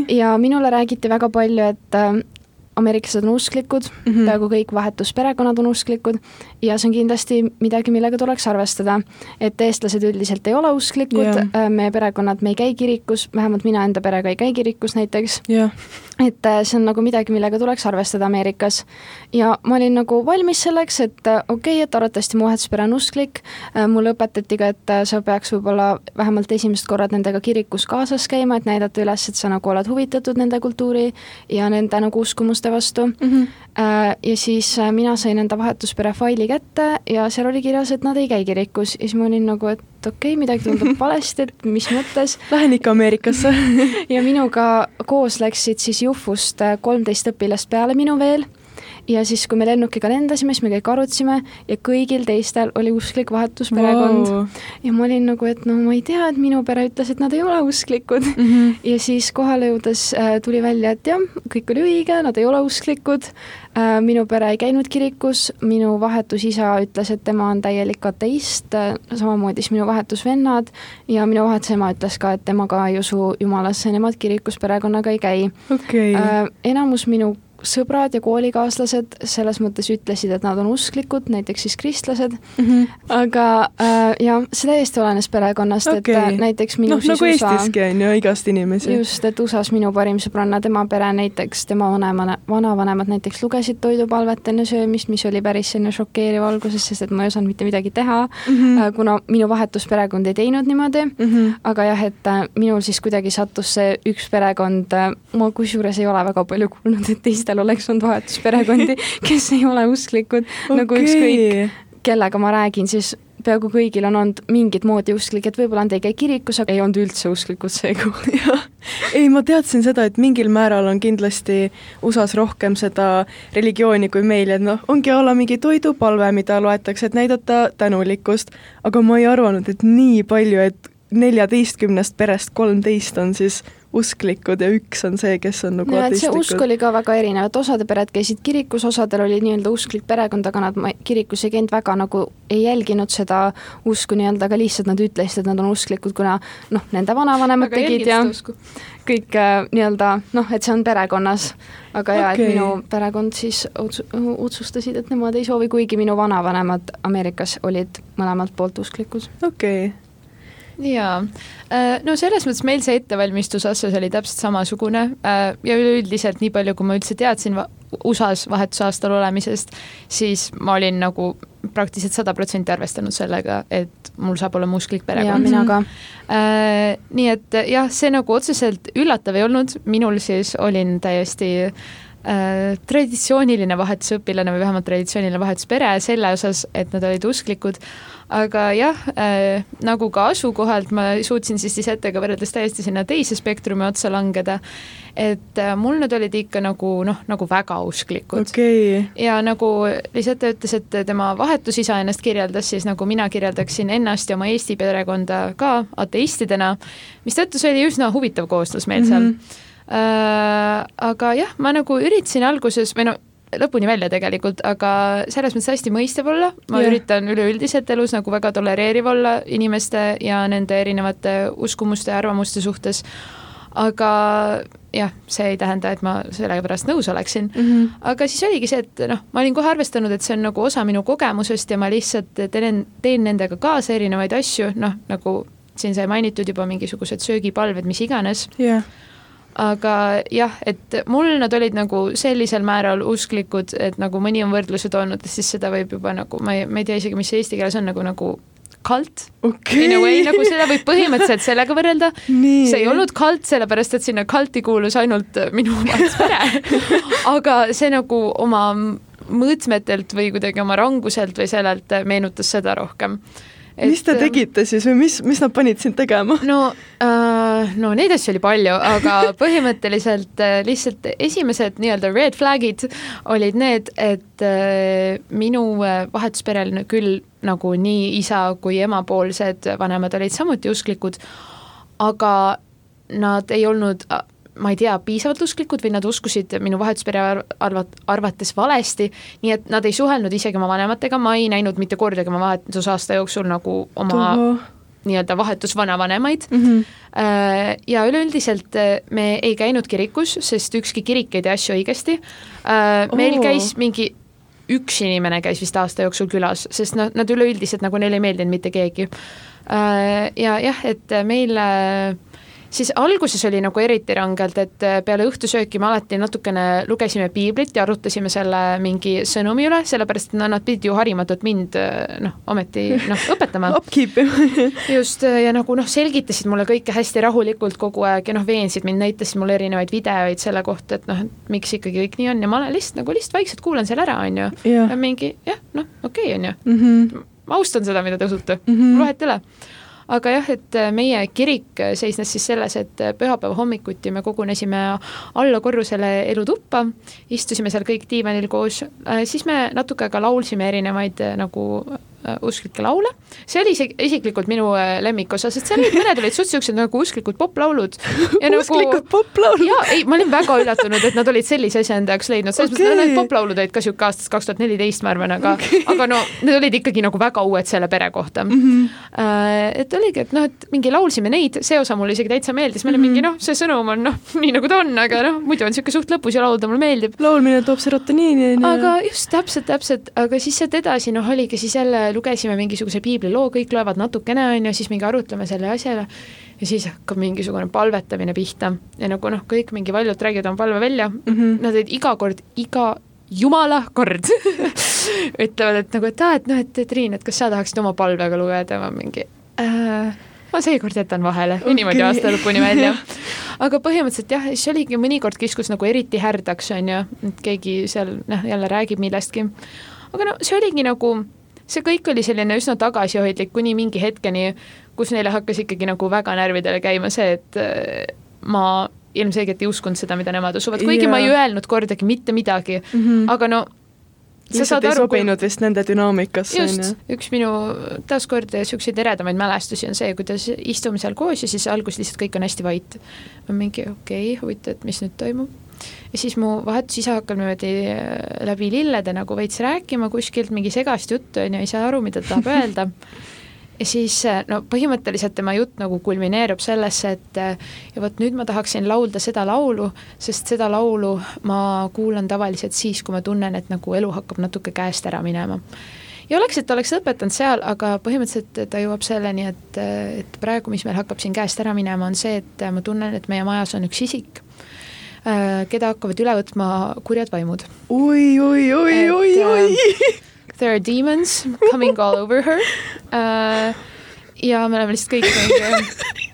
ja minule räägiti väga palju, et äh, ameeriklased on usklikud mm. -hmm. peaaegu kõik vahetusperekonnad on usklikud ja see on kindlasti midagi, millega tuleks arvestada. et eestlased üldiselt ei ole usklikud yeah., meie perekonnad, me ei käi kirikus, vähemalt mina enda perega ei käi kirikus näiteks, jah, et äh, see on nagu midagi, millega tuleks arvestada Ameerikas. ja ma olin nagu valmis selleks, et äh, okei okay,, et arvatavasti mu vahetuspere on usklik, mulle õpetati ka, et äh, sa peaks võib-olla vähemalt esimesed korrad nendega kirikus kaasas käima, et näidata üles, et sa nagu oled huvitatud nende kultuuri ja nende nagu uskumuste vastu mm. -hmm. ja siis äh, mina sain enda vahetuspere faili kätte ja seal oli kirjas, et nad ei käi kirikus ja siis ma olin nagu, et okei okay,, midagi tundub [LAUGHS] valesti, et mis mõttes lähen ikka Ameerikasse [LAUGHS] ja minuga koos läksid siis Jufust äh, kolmteist õpilast peale minu veel ja siis, kui me lennukiga lendasime, siis me kõik arutasime ja kõigil teistel oli usklik vahetusperekond wow. ja ma olin nagu, et no ma ei tea, et minu pere ütles, et nad ei ole usklikud mm. -hmm. ja siis kohale jõudes äh, tuli välja, et jah, kõik oli õige, nad ei ole usklikud äh,. minu pere ei käinud kirikus, minu vahetusisa ütles, et tema on täielik ateist äh,, samamoodi siis minu vahetusvennad ja minu vahetusema ütles ka, et tema ka ei usu jumalasse, nemad kirikus perekonnaga ei käi okay., äh,. enamus minu sõbrad ja koolikaaslased selles mõttes ütlesid, et nad on usklikud, näiteks siis kristlased mm. -hmm. aga äh, jah, see täiesti olenes perekonnast okay., et äh, näiteks minu noh, nagu USA, Eestiski on ju igast inimesi. just, et USA-s minu parim sõbranna, tema pere näiteks, tema vanema, vanavanemad näiteks lugesid toidupalvet enne söömist, mis oli päris selline šokeeriv alguses, sest et ma ei osanud mitte midagi teha mm, -hmm. kuna minu vahetusperekond ei teinud niimoodi mm, -hmm. aga jah, et äh, minul siis kuidagi sattus see üks perekond, ma kusjuures ei ole väga palju kuulnud, et teist teistel oleks olnud vahetusperekondi, [LAUGHS] kes ei ole usklikud okay., nagu ükskõik kellega ma räägin, siis peaaegu kõigil on olnud mingit moodi usklik, et võib-olla nad ei käi kirikus, aga ei olnud üldse usklikud [LAUGHS] jah, ei ma teadsin seda, et mingil määral on kindlasti USA-s rohkem seda religiooni kui meil, et noh, ongi a la mingi toidupalve, mida loetakse, et näidata tänulikkust, aga ma ei arvanud, et nii palju, et neljateistkümnest perest kolmteist on siis usklikud ja üks on see, kes on nagu ja, see usk oli ka väga erinev, et osade pered käisid kirikus, osadel oli nii-öelda usklik perekond, aga nad kirikus ei käinud väga nagu, ei jälginud seda usku nii-öelda, aga lihtsalt nad ütlesid, et nad on usklikud, kuna noh, nende vanavanemad tegid ja kõik äh, nii-öelda noh, et see on perekonnas. aga okay. jaa, et minu perekond siis otsu-, otsustasid, et nemad ei soovi, kuigi minu vanavanemad Ameerikas olid mõlemalt poolt usklikud. okei okay jaa, äh, no selles mõttes meil see ettevalmistus asjas oli täpselt samasugune äh, ja üleüldiselt nii palju, kui ma üldse teadsin USA-s vahetusaastal olemisest, siis ma olin nagu praktiliselt sada protsenti arvestanud sellega, et mul saab olema usklik perekond. mina ka äh,. nii et jah, see nagu otseselt üllatav ei olnud, minul siis olin täiesti traditsiooniline vahetusõpilane või vähemalt traditsiooniline vahetuspere selle osas, et nad olid usklikud aga jah äh,, nagu ka asukohalt ma suutsin siis Lisetega võrreldes täiesti sinna teise spektrumi otsa langeda. et äh, mul nad olid ikka nagu noh, nagu väga usklikud okay.. ja nagu Lisette ütles, et tema vahetusisa ennast kirjeldas, siis nagu mina kirjeldaksin ennast ja oma Eesti perekonda ka ateistidena, mistõttu see oli üsna huvitav koostöös meil seal mm. -hmm. Äh, aga jah, ma nagu üritasin alguses või no lõpuni välja tegelikult, aga selles mõttes hästi mõistev olla, ma yeah. üritan üleüldiselt elus nagu väga tolereeriv olla inimeste ja nende erinevate uskumuste ja arvamuste suhtes, aga jah, see ei tähenda, et ma sellega pärast nõus oleksin mm. -hmm. aga siis oligi see, et noh, ma olin kohe arvestanud, et see on nagu osa minu kogemusest ja ma lihtsalt teen, teen nendega kaasa erinevaid asju, noh, nagu siin sai mainitud juba mingisugused söögipalved, mis iganes yeah aga jah, et mul nad olid nagu sellisel määral usklikud, et nagu mõni on võrdluse toonud, siis seda võib juba nagu, ma ei, ma ei tea isegi, mis see eesti keeles on nagu, nagu kult okay.. In a way, nagu seda võib põhimõtteliselt sellega võrrelda. see ei olnud kult, sellepärast et sinna kulti kuulus ainult minu pere. [LAUGHS] Aga see nagu oma mõõtmetelt või kuidagi oma ranguselt või sellelt meenutas seda rohkem et.... mis te tegite siis või mis, mis nad panid sind tegema? no äh,, no neid asju oli palju, aga [LAUGHS] põhimõtteliselt äh, lihtsalt esimesed nii-öelda red flag'id olid need, et äh, minu äh, vahetusperel küll nagu nii isa kui emapoolsed vanemad olid samuti usklikud, aga nad ei olnud ma ei tea, piisavalt usklikud või nad uskusid minu vahetuspere arvat-, arvates valesti, nii et nad ei suhelnud isegi oma vanematega, ma ei näinud mitte kordagi oma vahetusaasta jooksul nagu oma nii-öelda vahetusvanavanemaid mm. -hmm. ja üleüldiselt äh, me ei käinud kirikus, sest ükski kirik ei tee asju õigesti. Äh, meil oh. käis mingi üks inimene käis vist aasta jooksul külas, sest noh, nad üleüldiselt nagu neile ei meeldinud mitte keegi. ja jah, et meil siis alguses oli nagu eriti rangelt, et äh, peale õhtusööki me alati natukene lugesime piiblit ja arutasime selle mingi sõnumi üle, sellepärast et no nad pidid ju harimatult mind äh, noh, ometi noh, [LAUGHS] õpetama [LAUGHS] just, äh, ja nagu noh, selgitasid mulle kõike hästi rahulikult kogu aeg ja noh, veensid mind, näitasid mulle erinevaid videoid selle kohta, et noh, et miks ikkagi kõik nii on ja ma olen lihtsalt nagu lihtsalt vaikselt kuulan seal ära, on ju. ja mingi jah, noh, okei okay,, on ju mm. -hmm. ma austan seda, mida te usute mm, -hmm. vahet ei ole aga jah, et äh, meie kirik äh, seisnes siis selles, et äh, pühapäeva hommikuti me kogunesime alla korrusele elutuppa, istusime seal kõik diivanil koos, siis me natuke ka laulsime erinevaid nagu usklikke laule. see oli isegi isiklikult minu äh, lemmikosa, sest seal mõned olid suht siuksed nagu usklikud poplaulud. usklikud nagu, poplaulud? jaa, ei, ma olin väga üllatunud, et nad olid sellise asja enda jaoks leidnud, selles okay. mõttes, et need poplaulud olid ka sihuke aastast kaks tuhat neliteist, ma arvan, aga okay., aga no need olid ikkagi nagu väga uued selle pere kohta mm. -hmm. et oligi, et noh, et mingi laulsime neid, see osa mulle isegi täitsa meeldis, meil on mm -hmm. mingi noh, see sõnum on noh, nii nagu ta on, aga noh, muidu on sihuke suht lõbus ja laulda mulle meeldib. laulmine toob serotoniini. aga just täpselt, täpselt, aga siis sealt edasi noh, oligi siis jälle lugesime mingisuguse piibliloo, kõik loevad natukene on ju, siis mingi arutleme selle asja üle ja siis hakkab mingisugune palvetamine pihta ja nagu noh, kõik mingi valjult räägivad oma palve välja mm, -hmm. nad olid iga kord, iga jumala kord [LAUGHS] ütlevad, et nagu, et aa, et noh, et Triin, et kas sa tahaksid oma palvega lugeda, ma mingi äh, ma seekord jätan vahele okay. niimoodi aasta lõpuni välja. [LAUGHS] aga põhimõtteliselt jah, siis oligi mõnikord kiskus nagu eriti härdaks, on ju, et keegi seal noh, jälle räägib millestki. aga no see oligi nagu, see kõik oli selline üsna tagasihoidlik kuni mingi hetkeni, kus neile hakkas ikkagi nagu väga närvidele käima see, et äh, ma ilmselgelt ei uskunud seda, mida nemad usuvad, kuigi yeah. ma ei öelnud kordagi mitte midagi mm, -hmm. aga no lihtsalt ei sobinud kui... vist nende dünaamikasse. just, üks minu taaskord niisuguseid eredamaid mälestusi on see, kuidas istume seal koos ja siis alguses lihtsalt kõik on hästi vait. ma mingi okei okay,, huvitav, et mis nüüd toimub. Ja siis mu vahetusisa hakkab niimoodi äh, läbi lillede nagu veits rääkima kuskilt mingi segast juttu, on ju, ei saa aru, mida ta tahab [LAUGHS] öelda ja siis äh, no põhimõtteliselt tema jutt nagu kulmineerub sellesse, et äh, ja vot nüüd ma tahaksin laulda seda laulu, sest seda laulu ma kuulan tavaliselt siis, kui ma tunnen, et nagu elu hakkab natuke käest ära minema. ja oleks, et oleks lõpetanud seal, aga põhimõtteliselt ta jõuab selleni, et, et praegu, mis meil hakkab siin käest ära minema, on see, et ma tunnen, et meie majas on üks isik, keda hakkavad üle võtma kurjad vaimud oi, oi, oi, oi, oi there are demons coming all over her uh,. ja me oleme lihtsalt kõik mingi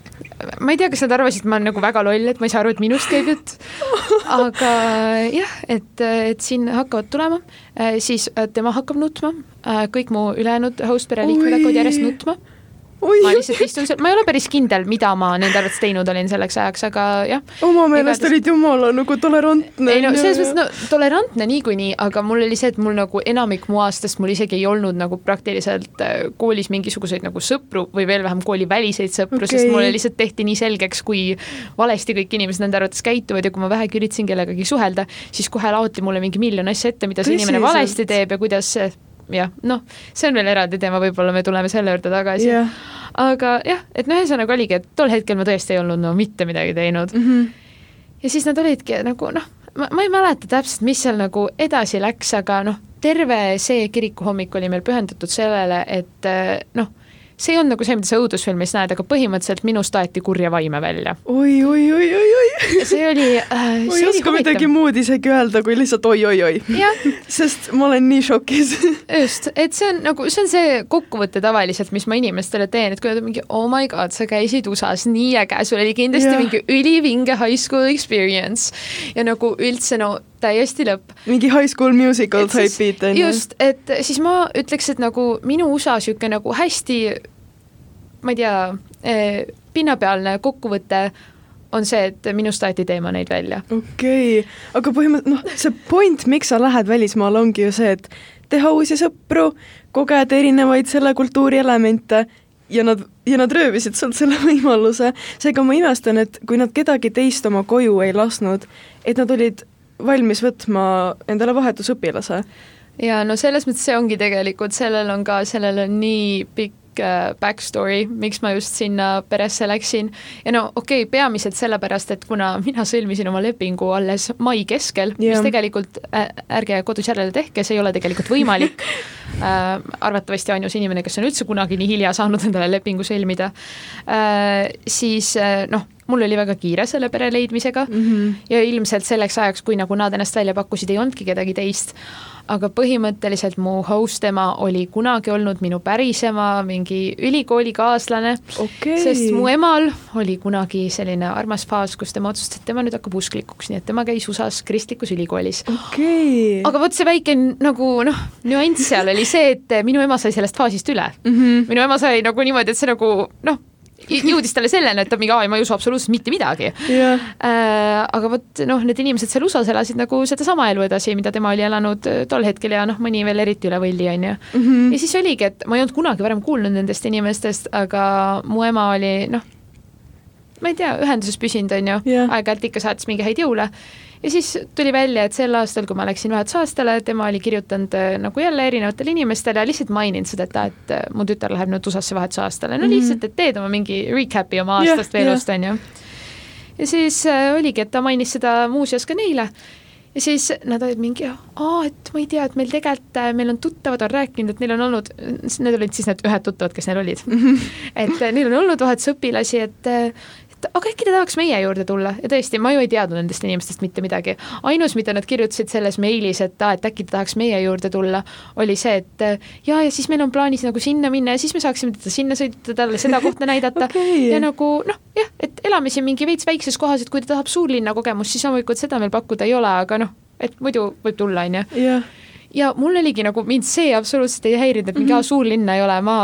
ma ei tea, kas nad arvasid, et ma olen nagu väga loll, et ma ei saa aru, et minust käib jutt. aga jah, et, et siin hakkavad tulema, siis tema hakkab nutma, kõik mu ülejäänud host pereliikmed hakkavad järjest nutma ma lihtsalt istun seal, ma ei ole päris kindel, mida ma nende arvates teinud olin selleks ajaks, aga jah. oma meelest igatahes... olid jumala nagu tolerantne. ei no selles mõttes, no tolerantne niikuinii, aga mul oli see, et mul nagu enamik mu aastast mul isegi ei olnud nagu praktiliselt äh, koolis mingisuguseid nagu sõpru või veel vähem kooliväliseid sõpru okay., sest mulle lihtsalt tehti nii selgeks, kui valesti kõik inimesed nende arvates käituvad ja kui ma vähegi üritasin kellegagi suhelda, siis kohe laoti mulle mingi miljon asja ette, mida see inimene valesti teeb ja kuidas jah, noh, see on veel eraldi teema, võib-olla me tuleme selle juurde tagasi yeah.. aga jah, et no ühesõnaga oligi, et tol hetkel ma tõesti ei olnud no mitte midagi teinud mm. -hmm. ja siis nad olidki nagu noh, ma, ma ei mäleta täpselt, mis seal nagu edasi läks, aga noh, terve see kirikuhommik oli meil pühendatud sellele, et noh see olnud nagu see, mida sa õudusfilmis näed, aga põhimõtteliselt minust aeti kurja vaime välja oi, oi, oi, oi, oi. see oli äh,. [LAUGHS] ma ei oska midagi muud isegi öelda, kui lihtsalt oi-oi-oi. [LAUGHS] sest ma olen nii šokis [LAUGHS] just, et see on nagu, see on see kokkuvõte tavaliselt, mis ma inimestele teen, et kui nad on mingi oh my god, sa käisid USA-s, nii äge, sul oli kindlasti ja. mingi ülivinge high school experience ja nagu üldse no täiesti lõpp. mingi High School Musical type beat on ju. just, et siis ma ütleks, et nagu minu USA sihuke nagu hästi, ma ei tea eh,, pinnapealne kokkuvõte on see, et minust aeti teema neid välja. okei okay., aga põhimõtteliselt noh, see point, miks sa lähed välismaale, ongi ju see, et teha uusi sõpru, kogeda erinevaid selle kultuuri elemente ja nad, ja nad röövisid sult selle [LAUGHS] võimaluse. seega ma imestan, et kui nad kedagi teist oma koju ei lasknud, et nad olid valmis võtma endale vahetusõpilase. ja no selles mõttes see ongi tegelikult, sellel on ka, sellel on nii pikk äh, backstory, miks ma just sinna peresse läksin. ja no okei okay,, peamiselt sellepärast, et kuna mina sõlmisin oma lepingu alles mai keskel yeah., mis tegelikult äh,, ärge kodus järele tehke, see ei ole tegelikult võimalik [LAUGHS] äh,. arvatavasti ainus inimene, kes on üldse kunagi nii hilja saanud endale lepingu sõlmida äh,, siis äh, noh mul oli väga kiire selle pere leidmisega mm -hmm. ja ilmselt selleks ajaks, kui nagu nad ennast välja pakkusid, ei olnudki kedagi teist. Aga põhimõtteliselt mu host ema oli kunagi olnud minu päris ema, mingi ülikoolikaaslane okay.. sest mu emal oli kunagi selline armas faas, kus tema otsustas, et tema nüüd hakkab usklikuks, nii et tema käis USA-s kristlikus ülikoolis okay.. aga vot see väike nagu noh, nüanss seal oli see, et minu ema sai sellest faasist üle mm. -hmm. minu ema sai nagu niimoodi, et see nagu noh jõudis talle selleni, et ta mingi, aa, ma ei usu absoluutselt mitte midagi jah, äh,. aga vot noh, need inimesed seal USA-s elasid nagu sedasama elu edasi, mida tema oli elanud äh, tol hetkel ja noh, mõni veel eriti üle võlli, on ju. Mhm. ja siis oligi, et ma ei olnud kunagi varem kuulnud nendest inimestest, aga mu ema oli noh, ma ei tea, ühenduses püsinud, on ju Jah. aeg-ajalt ikka saatis mingi häid jõule ja siis tuli välja, et sel aastal, kui ma läksin vahetusaastale, tema oli kirjutanud äh, nagu jälle erinevatele inimestele ja lihtsalt maininud seda, et aa, et äh, mu tütar läheb nüüd USA-sse vahetusaastale, no Mhm. lihtsalt, et teed oma mingi recap'i oma aastast jah. elust, on ju. ja siis äh, oligi, et ta mainis seda muuseas ka neile ja siis nad olid mingi, aa, et ma ei tea, et meil tegelikult, meil on tuttavad on rääkinud, et neil on olnud, need olid siis need ühed tuttavad, kes neil olid. et äh, neil on olnud vahetusõpilasi, et et aga äkki ta tahaks meie juurde tulla ja tõesti, ma ju ei teadnud nendest inimestest mitte midagi. ainus, mida nad kirjutasid selles meilis, et aa, et äkki ta tahaks meie juurde tulla, oli see, et äh, ja, siis meil on plaanis nagu sinna minna ja siis me saaksime teda sinna sõita, talle seda kohta näidata [LAUGHS] Okei. ja nagu noh, jah, et elame siin mingi veits väikses kohas, et kui ta tahab suurlinna kogemust, siis loomulikult seda meil pakkuda ei ole, aga noh, et muidu võib tulla, on ju jah, ja mul oligi nagu mind see absoluutselt ei häirinud, et mingi mm -hmm. suurlinna ei ole, ma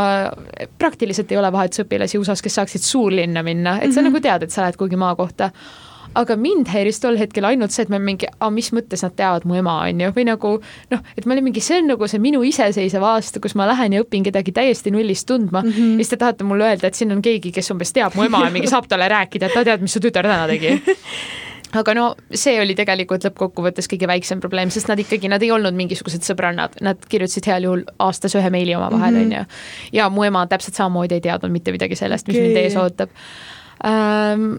praktiliselt ei ole vahetusõpilasi USA-s, kes saaksid suurlinna minna, et sa mm -hmm. nagu tead, et sa lähed kuhugi maakohta. aga mind häiris tol hetkel ainult see, et ma mingi, mis mõttes nad teavad mu ema, on ju, või nagu noh, et ma olin mingi, see on nagu see minu iseseisev aasta, kus ma lähen ja õpin kedagi täiesti nullist tundma mm -hmm. ja siis te tahate mulle öelda, et siin on keegi, kes umbes teab mu ema ja mingi saab talle rääkida, et ta teab, mis su tütar täna tegi [LAUGHS] aga no see oli tegelikult lõppkokkuvõttes kõige väiksem probleem, sest nad ikkagi, nad ei olnud mingisugused sõbrannad, nad kirjutasid heal juhul aastas ühe meili omavahel, Mhm. on ju. ja mu ema täpselt samamoodi ei teadnud mitte midagi sellest, mis Okei. mind ees ootab ähm,.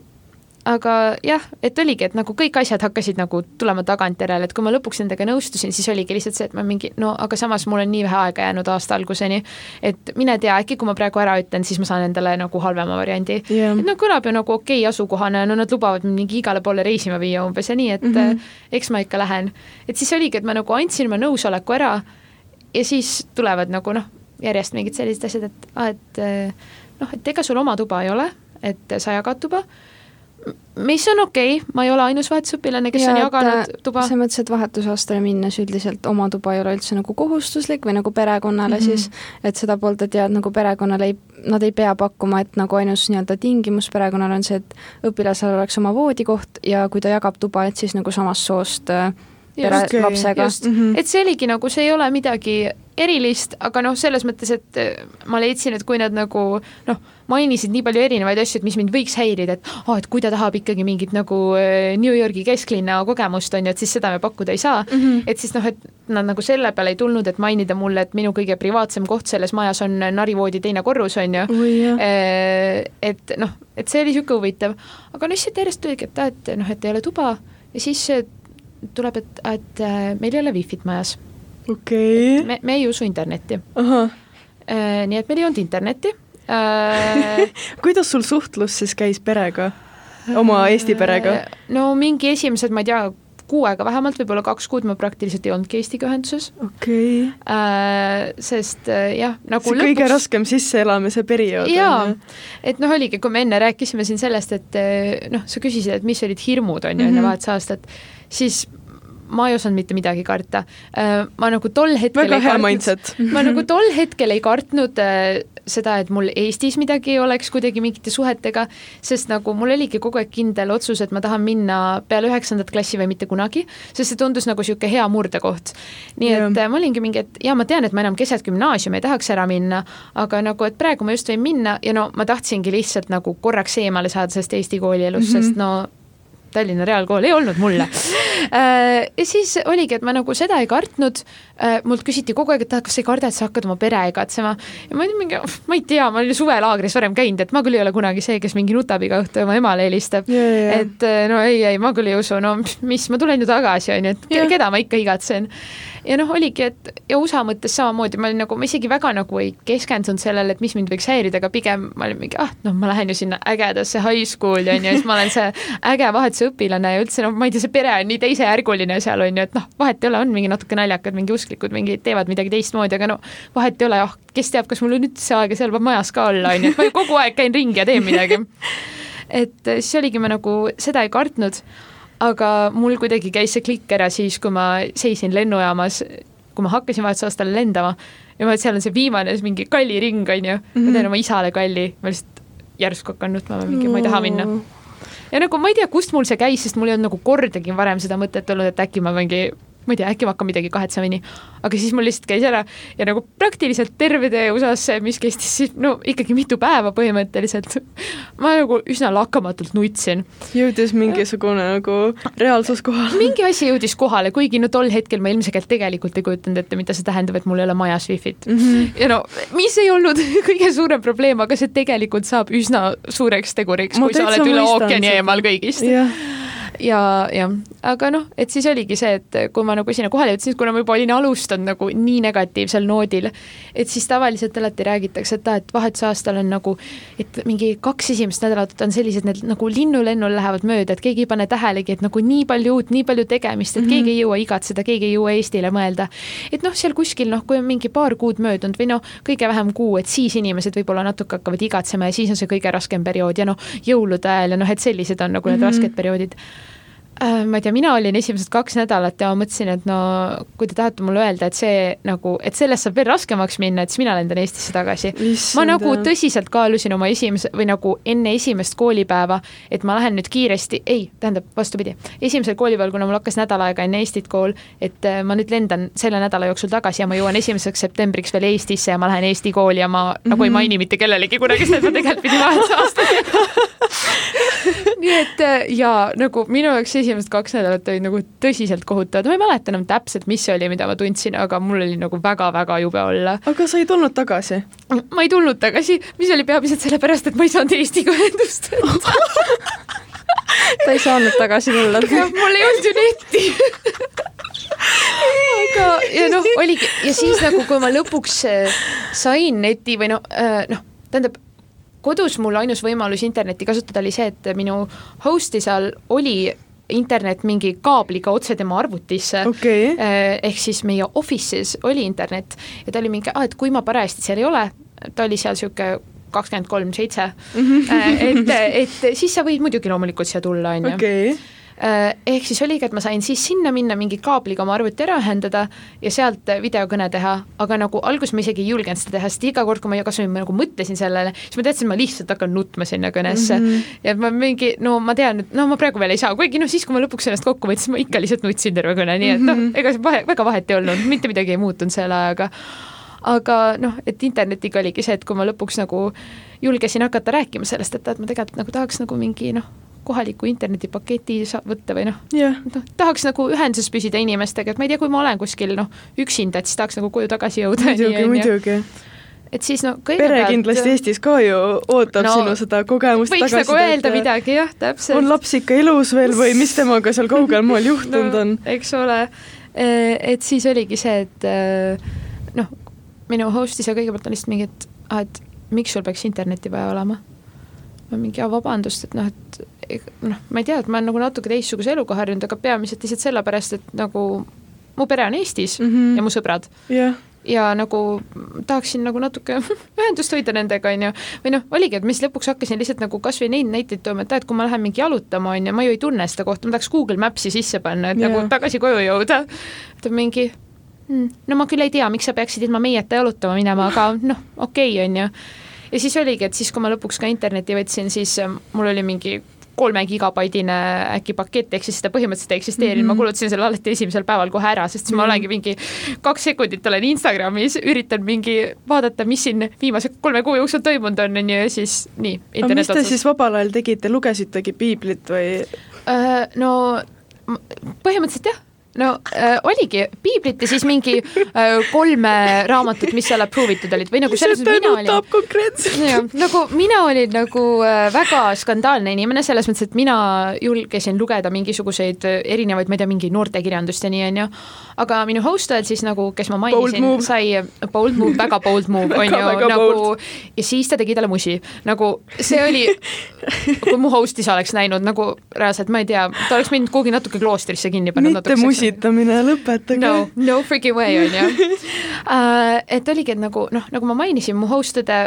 Aga jah, et oligi, et nagu kõik asjad hakkasid nagu tulema tagantjärele, et kui ma lõpuks nendega nõustusin, siis oligi lihtsalt see, et ma mingi no aga samas mul on nii vähe aega jäänud aasta alguseni, et mine tea, äkki kui ma praegu ära ütlen, siis ma saan endale nagu halvema variandi jah et, no kõlab ju nagu okei okay, asukohana no nad lubavad mind mingi igale poole reisima viia umbes ja nii, et mm. -hmm. eks ma ikka lähen. et siis oligi, et ma nagu andsin oma nõusoleku ära ja siis tulevad nagu noh, järjest mingid sellised asjad, et et eh, noh, et ega sul oma tuba ei ole, et sa jagad tuba, mis on okei okay,, ma ei ole ainus vahetusõpilane, kes Jaa, on jaganud tuba. selles mõttes, et vahetusaastale minnes üldiselt oma tuba ei ole üldse nagu kohustuslik või nagu perekonnale mm -hmm. siis, et seda poolt, et ja et nagu perekonnale ei, nad ei pea pakkuma, et nagu ainus nii-öelda tingimus perekonnal on see, et õpilasel oleks oma voodikoht ja kui ta jagab tuba, et siis nagu samast soost äh, pere okei, lapsega. just Mhm. et see oligi nagu, see ei ole midagi erilist, aga noh, selles mõttes, et eh, ma leidsin, et kui nad nagu noh, mainisid nii palju erinevaid asju, et mis mind võiks häirida, et aa oh,, et kui ta tahab ikkagi mingit nagu eh, New Yorgi kesklinna kogemust, on ju, et siis seda me pakkuda ei saa. Mm. -hmm. et siis noh, et nad nagu selle peale ei tulnud, et mainida mulle, et minu kõige privaatsem koht selles majas on narivoodi teine korrus, on ju. Jah, Eh, et noh, et see oli niisugune huvitav, aga no lihtsalt järjest tuligi, et aa, et noh, et ei ole tuba. Ja siis tuleb, et, et meil ei ole wifi't majas, okei, me, me ei usu internetti. ahah, nii et meil ei olnud internetti äh. [LAUGHS] kuidas sul suhtlus siis käis perega, oma Eesti perega? no mingi esimesed, ma ei tea, kuu aega vähemalt, võib-olla kaks kuud ma praktiliselt ei olnudki Eestiga ühenduses okei, äh,, sest äh, jah, nagu see kõige raskem sisseelamise periood jaa et noh, oligi, kui me enne rääkisime siin sellest, et noh, sa küsisid, et mis olid hirmud, on ju, enne Mhm. vahetusaastat, siis ma ei osanud mitte midagi karta. ma nagu tol hetkel väga hea mindset. [LAUGHS] ma nagu tol hetkel ei kartnud äh, seda, et mul Eestis midagi oleks kuidagi mingite suhetega, sest nagu mul oligi kogu aeg kindel otsus, et ma tahan minna peale üheksandat klassi või mitte kunagi, sest see tundus nagu niisugune hea murdekoht. nii Jah. et äh, ma olingi mingi, et jaa, ma tean, et ma enam keset gümnaasiumi ei tahaks ära minna, aga nagu, et praegu ma just võin minna ja no ma tahtsingi lihtsalt nagu korraks eemale saada sellest Eesti koolielust mm, -hmm. sest no Tallinna Reaalkool ei olnud mulle. [LAUGHS] ja siis oligi, et ma nagu seda ei kartnud, mult küsiti kogu aeg, et ah, kas sa ei karda, et sa hakkad oma pere igatsema ja ma olin mingi, ma ei tea, ma olen ju suvelaagris varem käinud, et ma küll ei ole kunagi see, kes mingi nutab iga õhtu oma emale helistab. et eh, no ei, ei, ma küll ei usu, no mis, ma tulen ju tagasi, on ju, et ke- keda ma ikka igatsen. ja noh, oligi, et ja USA mõttes samamoodi, ma olin nagu, ma isegi väga nagu ei keskendunud sellele, et mis mind võiks häirida, aga pigem ma olin mingi, ah noh, ma lähen ju sinna ägedasse high school'i on ju, ja siis ma olen see äge vahetusõpilane ja üldse noh, ma ei tea, see pere on nii teisejärguline seal on ju, et noh, vahet ei ole, on mingi natuke naljakad, mingi usklikud, mingi teevad midagi teistmoodi, aga no vahet ei ole, ah kes teab, kas mul on üldse aega seal majas ka olla, on ju, et ma ju kogu aeg käin ringi ja teen midagi. [LAUGHS] Et eh, siis oligi, ma nagu seda ei kartnud, aga mul kuidagi käis see klikk ära siis, kui ma seisin lennujaamas, kui ma hakkasin vahetusaastale lendama ja ma, seal on see viimane see mingi kalliring, on ju, ma teen oma isale kalli, ma lihtsalt järsku hakkan nutma või mingi, ma ei taha minna. Ja nagu ma ei tea, kust mul see käis, sest mul ei olnud nagu kordagi varem seda mõtet olnud, et äkki ma mingi ma ei tea, äkki ma hakkan midagi kahetsema, nii. aga siis mul lihtsalt käis ära ja nagu praktiliselt terve tee USA-sse, mis kestis siis no ikkagi mitu päeva põhimõtteliselt, ma nagu üsna lakkamatult nutsin. jõudis mingisugune nagu reaalsus kohale? mingi asi jõudis kohale, kuigi no tol hetkel ma ilmselgelt tegelikult ei kujutanud ette, mida see tähendab, et mul ei ole majas wifi't mm. -hmm. ja no mis ei olnud [LAUGHS] kõige suurem probleem, aga see tegelikult saab üsna suureks teguriks, kui sa oled üle ookeani eemal kõigist yeah ja, jah, aga noh, et siis oligi see, et kui ma nagu sinna kohale jõudsin, kuna ma juba olin alustanud nagu nii negatiivsel noodil, et siis tavaliselt alati räägitakse, et aa, et vahetusaastal on nagu, et mingi kaks esimest nädalat on sellised, need nagu linnulennul lähevad mööda, et keegi ei pane tähelegi, et nagu nii palju uut, nii palju tegemist, et mm -hmm. keegi ei jõua igatseda, keegi ei jõua Eestile mõelda. et noh, seal kuskil noh, kui on mingi paar kuud möödunud või noh, kõige vähem kuu, et siis inimesed võib-olla natuke hakkavad igatsema ja siis on see kõige raskem periood ja noh, jõulude ajal ja noh, et sellised on nagu need mm -hmm. rasked perioodid ma ei tea, mina olin esimesed kaks nädalat ja ma mõtlesin, et no kui te tahate mulle öelda, et see nagu, et sellest saab veel raskemaks minna, et siis mina lendan Eestisse tagasi. ma nagu tõsiselt kaalusin oma esimese või nagu enne esimest koolipäeva, et ma lähen nüüd kiiresti, ei, tähendab vastupidi, esimesel koolipäeval, kuna mul hakkas nädal aega enne Eestit kool, et äh, ma nüüd lendan selle nädala jooksul tagasi ja ma jõuan esimeseks septembriks veel Eestisse ja ma lähen Eesti kooli ja ma mm -hmm. nagu ei mhm. maini mitte kellelegi kunagi seda, et ma tegelikult pidin vahetuse aasta nii et äh, ja nagu minu jaoks esimesed kaks nädalat olid nagu tõsiselt kohutavad, ma ei mäleta enam täpselt, mis see oli, mida ma tundsin, aga mul oli nagu väga-väga jube olla. aga sa ei tulnud tagasi? ma ei tulnud tagasi, mis oli peamiselt sellepärast, et ma ei saanud Eestiga ühendust [LAUGHS] ta ei saanud tagasi tulla. [LAUGHS] mul ei olnud ju netti aga, ja noh, oligi ja siis nagu, kui ma lõpuks äh, sain neti või noh äh,, noh, tähendab kodus mul ainus võimalus internetti kasutada oli see, et minu host'i seal oli internet mingi kaabliga otse tema arvutisse. Okay.. Eh, ehk siis meie office'is oli internet. Ja ta oli mingi, et kui ma parajasti seal ei ole, ta oli seal niisugune kakskümmend kolm seitse, mhm. eh, et, et siis sa võid muidugi loomulikult siia tulla, on ju Äh, ehk siis oligi, et ma sain siis sinna minna mingi kaabliga oma arvuti ära ühendada ja sealt videokõne teha, aga nagu alguses ma isegi ei julgenud seda teha, sest iga kord, kui ma kas või nagu mõtlesin sellele, siis ma teadsin, et ma lihtsalt hakkan nutma sinna kõnesse mm. -hmm. ja ma mingi, no ma tean, et no ma praegu veel ei saa, kuigi noh, siis kui ma lõpuks ennast kokku võtsin, ma ikka lihtsalt nutsin terve kõne, nii et noh, mhm. ega see vahe, väga vahet ei olnud, mitte midagi ei muutunud selle ajaga aga noh, et internetiga oligi see, et kui ma lõpuks nagu julgesin hakata rääkima sellest, et, et ma tegelikult nagu tahaks nagu mingi noh, kohaliku internetipaketi võtta või noh yeah., noh, tahaks nagu ühenduses püsida inimestega, et ma ei tea, kui ma olen kuskil noh, üksinda, et siis tahaks nagu koju tagasi jõuda. muidugi, muidugi et siis no kõigepealt pere kindlasti Eestis ka ju ootab no, sinu seda kogemust võiks nagu öelda midagi, jah, täpselt. on laps ikka elus veel või mis temaga seal kaugel maal [LAUGHS] juhtunud no, on? eks ole, e, et siis oligi see, et e, noh, minu host'is ja kõigepealt on lihtsalt mingi, et ah, et miks sul peaks internetti vaja olema ma mingi, vabandust, et noh, et noh, ma ei tea, et ma olen nagu natuke teistsuguse eluga harjunud, aga peamiselt lihtsalt sellepärast, et nagu mu pere on Eestis mm -hmm. ja mu sõbrad yeah. ja nagu tahaksin nagu natuke [LAUGHS] ühendust hoida nendega, on ju, või noh, oligi, et ma siis lõpuks hakkasin lihtsalt nagu kas või neid näiteid tooma, et et kui ma lähen mingi jalutama, on ju, ma ju ei tunne seda kohta, ma tahaks Google Maps'i sisse panna, et yeah. nagu tagasi koju jõuda. et mingi mm, no ma küll ei tea, miks sa peaksid ilma meieta jalutama minema, aga [LAUGHS] noh, okei okay,, on ju ja siis oligi, et siis, kui ma lõpuks ka interneti võtsin, siis ähm, mul oli mingi kolme gigabaidine äkki pakett, ehk siis seda põhimõtteliselt ei eksisteerinud mm, -hmm. ma kulutasin selle alati esimesel päeval kohe ära, sest siis mm -hmm. ma mhm. olengi mingi kaks sekundit olen Instagramis, üritan mingi vaadata, mis siin viimase kolme kuu jooksul toimunud on, on ju, ja siis nii. aga mis te otsus. siis vabal ajal tegite, lugesitegi piiblit või? Äh, no põhimõtteliselt jah no äh, oligi piiblit ja siis mingi äh, kolme raamatut, mis seal approve itud olid või nagu selles mõttes mina olin. konkreetselt. nagu mina olin nagu äh, väga skandaalne inimene selles mõttes, et mina julgesin lugeda mingisuguseid äh, erinevaid, ma ei tea, mingi noortekirjandust ja nii onju. aga minu host ajal siis nagu, kes ma mainisin, sai bold move, väga bold move on ju nagu bold. ja siis ta tegi talle musi, nagu see oli, kui mu host'i sa oleks näinud nagu reaalselt, ma ei tea, ta oleks mind kuhugi natuke kloostrisse kinni pannud. mitte musi ussitamine, lõpetage. no, no freaking way on ju uh,. [LAUGHS] et oligi, et nagu noh, nagu ma mainisin, mu host õde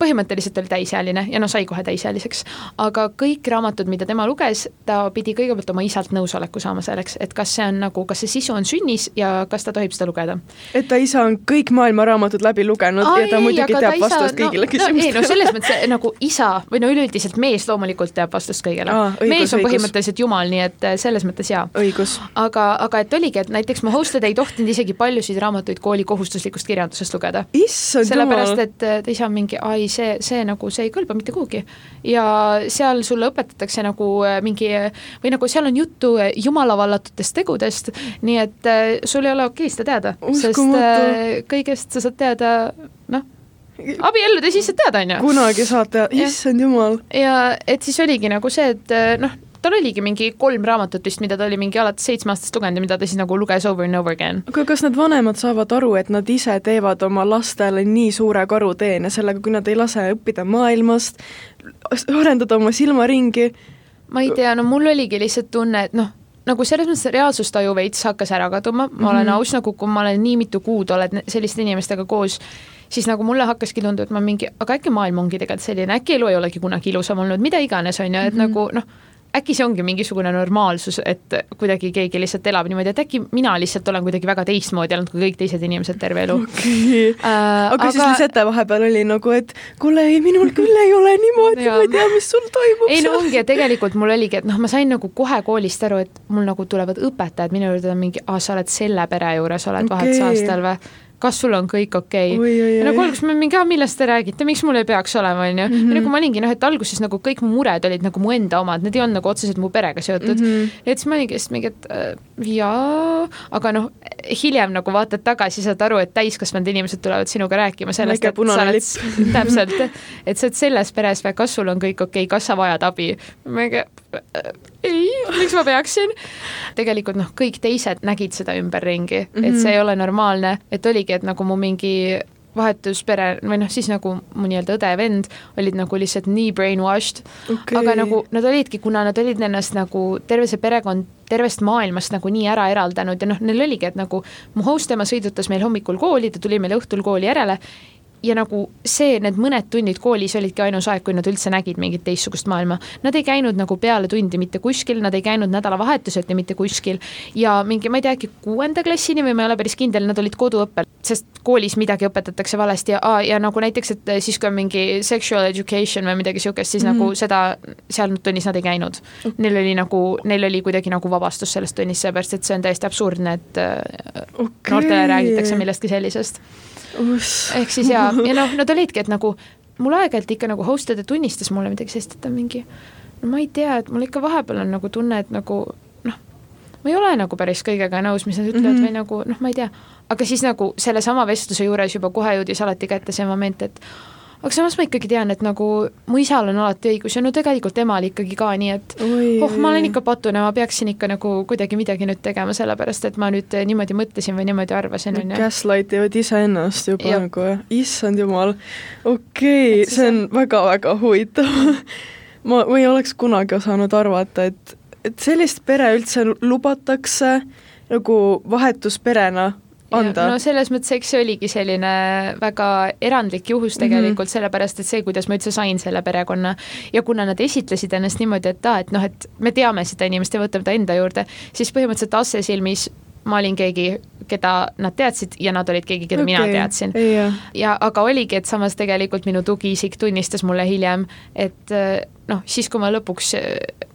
põhimõtteliselt oli täisealine ja no sai kohe täisealiseks. aga kõik raamatud, mida tema luges, ta pidi kõigepealt oma isalt nõusoleku saama selleks, et kas see on nagu, kas see sisu on sünnis ja kas ta tohib seda lugeda. et ta isa on kõik maailma raamatud läbi lugenud Aa, ja ta muidugi teab isa, vastust no, kõigile küsimustele no,. ei no selles mõttes nagu isa või no üleüldiselt mees loomulikult teab vastust kõigele. mees on õigus. põhimõtteliselt jumal, nii et äh, selles mõttes jaa. aga, aga et oligi, et näiteks ma host'e ei tohtinud isegi paljusid raamatuid kooli kohustuslikust kirjandusest lugeda. sellepärast, et äh, ta isa on mingi, ai, see, see nagu, see ei kõlba mitte kuhugi. ja seal sulle õpetatakse nagu äh, mingi või nagu seal on juttu äh, jumala vallatutest tegudest, nii et äh, sul ei ole okei seda teada, sest kõigest sa saad teada noh, abielluda siis saad teada, on ju. kunagi saad teada, issand jumal. ja et siis oligi nagu see, et noh, tal oligi mingi kolm raamatut vist, mida ta oli mingi alates seitsmeaastast lugenud ja mida ta siis nagu luges over and over again. aga kas need vanemad saavad aru, et nad ise teevad oma lastele nii suure karuteene sellega, kui nad ei lase õppida maailmast, arendada oma silmaringi? ma ei tea, no mul oligi lihtsalt tunne, et noh, nagu selles mõttes reaalsustaju veits hakkas ära kaduma, ma mm -hmm. olen mhm. aus, nagu kui ma olen nii mitu kuud oled selliste inimestega koos, siis nagu mulle hakkaski tunduma, et ma mingi, aga äkki maailm ongi tegelikult selline, äkki elu ei olegi kunagi ilusam olnud, mida iganes, on ju, et mm -hmm. nagu noh äkki see ongi mingisugune normaalsus, et kuidagi keegi lihtsalt elab niimoodi, et äkki mina lihtsalt olen kuidagi väga teistmoodi olnud kui kõik teised inimesed terve elu okay.. Äh, aga, aga siis Lisete vahepeal oli nagu, et kuule, ei minul küll ei ole niimoodi, ma ei tea, mis sul toimub. ei no ongi ja tegelikult mul oligi, et noh, ma sain nagu kohe koolist aru, et mul nagu tulevad õpetajad minu juurde mingi, aa, sa oled selle pere juures, oled okay. vahetusaastal või kas sul on kõik okei okay.? ja nagu alguses ma mingi, millest te räägite, miks mul ei peaks olema, onju. ja mhm. nagu ma olingi noh, et alguses nagu kõik mu mured olid nagu mu enda omad, need ei olnud nagu otseselt mu perega seotud mm. -hmm. ja siis ma olingi lihtsalt mingi, et äh, jaa, aga noh, hiljem nagu vaatad tagasi, saad aru, et täiskasvanud inimesed tulevad sinuga rääkima sellest, et sa oled, [LAUGHS] täpselt, et sa oled selles peres või kas sul on kõik okei okay,, kas sa vajad abi? ma mingi äh, ei, miks ma peaksin? tegelikult noh, kõik teised nägid seda ümberringi mm, -hmm. et see ei ole normaalne, et oligi, et nagu mu mingi vahetuspere või noh, siis nagu mu nii-öelda õde ja vend olid nagu lihtsalt nii brainwashed okay., aga nagu nad olidki, kuna nad olid ennast nagu terve see perekond tervest maailmast nagu nii ära eraldanud ja noh, neil oligi, et nagu mu host ema sõidutas meil hommikul kooli, ta tuli meile õhtul kooli järele ja nagu see, need mõned tunnid koolis olidki ainus aeg, kui nad üldse nägid mingit teistsugust maailma. Nad ei käinud nagu peale tundi mitte kuskil, nad ei käinud nädalavahetuseti mitte kuskil ja mingi, ma ei tea, äkki kuuenda klassini või ma ei ole päris kindel, nad olid koduõppel, sest koolis midagi õpetatakse valesti ja, ja nagu näiteks, et siis kui on mingi sexual education või midagi niisugust, siis mm -hmm. nagu mhm. seda seal tunnis nad ei käinud. Neil oli nagu, neil oli kuidagi nagu vabastus sellest tunnist, sellepärast et see on täiesti absurdne, et okay. noortele räägitakse millestki sellisest ehk siis jaa, ja noh, nad olidki, et nagu mul aeg-ajalt ikka nagu host ida tunnistas mulle midagi sellist, et ta mingi no ma ei tea, et mul ikka vahepeal on nagu tunne, et nagu noh, ma ei ole nagu päris kõigega nõus, mis nad ütlevad mm -hmm. või nagu noh, ma ei tea, aga siis nagu sellesama vestluse juures juba kohe jõudis alati kätte see moment, et aga samas ma ikkagi tean, et nagu mu isal on alati õigus ja no tegelikult emal ikkagi ka, nii et oi, oh, ma olen ikka patune, ma peaksin ikka nagu kuidagi midagi nüüd tegema, sellepärast et ma nüüd niimoodi mõtlesin või niimoodi arvasin, on ju. Gaslight ivad iseennast juba ja. nagu, issand jumal, okei okay,, see on väga-väga huvitav. [LAUGHS] Ma, ma ei oleks kunagi osanud arvata, et, et sellist pere üldse lubatakse nagu vahetusperena anda. no selles mõttes, eks see oligi selline väga erandlik juhus mhm. tegelikult mm, -hmm. sellepärast et see, kuidas ma üldse sain selle perekonna ja kuna nad esitlesid ennast niimoodi, et aa, et noh, et me teame seda inimest ja võtame ta enda juurde, siis põhimõtteliselt Asse silmis ma olin keegi, keda nad teadsid ja nad olid keegi, keda okay. mina teadsin. ja aga oligi, et samas tegelikult minu tugiisik tunnistas mulle hiljem, et noh, siis kui ma lõpuks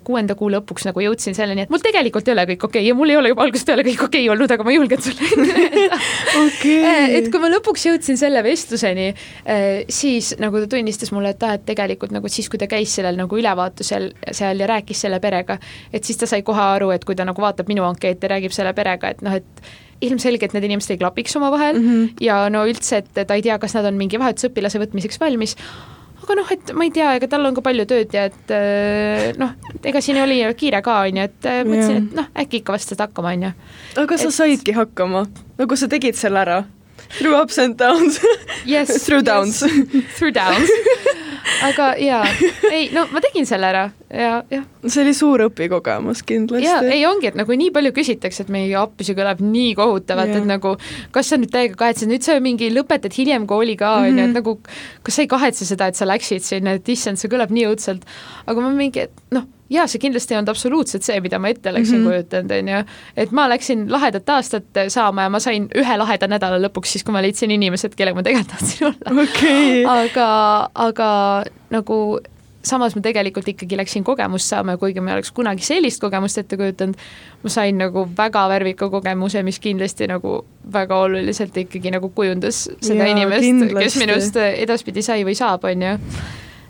kuuenda kuu lõpuks nagu jõudsin selleni, et mul tegelikult ei ole kõik okei okay. ja mul ei ole juba algusest peale kõik okei okay olnud, aga ma julgen sulle öelda [LAUGHS] okay.. et kui ma lõpuks jõudsin selle vestluseni, eh, siis nagu ta tunnistas mulle, et aa, et tegelikult nagu siis, kui ta käis sellel nagu ülevaatusel seal ja rääkis selle perega, et siis ta sai kohe aru, et kui ta nagu vaatab minu ankeeti, räägib selle perega, et noh, et ilmselgelt need inimesed ei klapiks omavahel mm -hmm. ja no üldse, et ta ei tea, kas nad on mingi vahetusõpilase võtmiseks valmis aga noh, et ma ei tea, ega tal on ka palju tööd ja et äh, noh, ega siin oli kiire ka, on ju, et äh, mõtlesin, et noh, äkki ikka vast saad hakkama, on ju. aga sa saidki hakkama, nagu sa tegid selle ära? [LAUGHS] Through ups and downs. Yes, [LAUGHS] Through downs. Through downs. Aga jaa, ei no ma tegin selle ära. Ja jah. see oli suur õpikogemus kindlasti. jaa, ei ongi, et nagu nii palju küsitakse, et meie appi see kõlab nii kohutavalt, et nagu kas sa nüüd täiega kahetsed, nüüd sa mingi lõpetad hiljem kooli ka, on ju, et mhm. nagu kas sa ei kahetse seda, et sa läksid sinna, et issand, see kõlab nii õudselt. aga ma mingi, et noh, jaa, see kindlasti ei olnud absoluutselt see, mida ma ette oleksin mm -hmm. kujutanud, on ju. et ma läksin lahedat aastat saama ja ma sain ühe laheda nädala lõpuks, siis kui ma leidsin inimesed, kellega ma tegelikult tahtsin olla okay.. aga, aga nagu samas ma tegelikult ikkagi läksin kogemust saama ja kuigi ma ei oleks kunagi sellist kogemust ette kujutanud, ma sain nagu väga värvika kogemuse, mis kindlasti nagu väga oluliselt ikkagi nagu kujundas seda ja, inimest, kes minust edaspidi sai või saab, on ju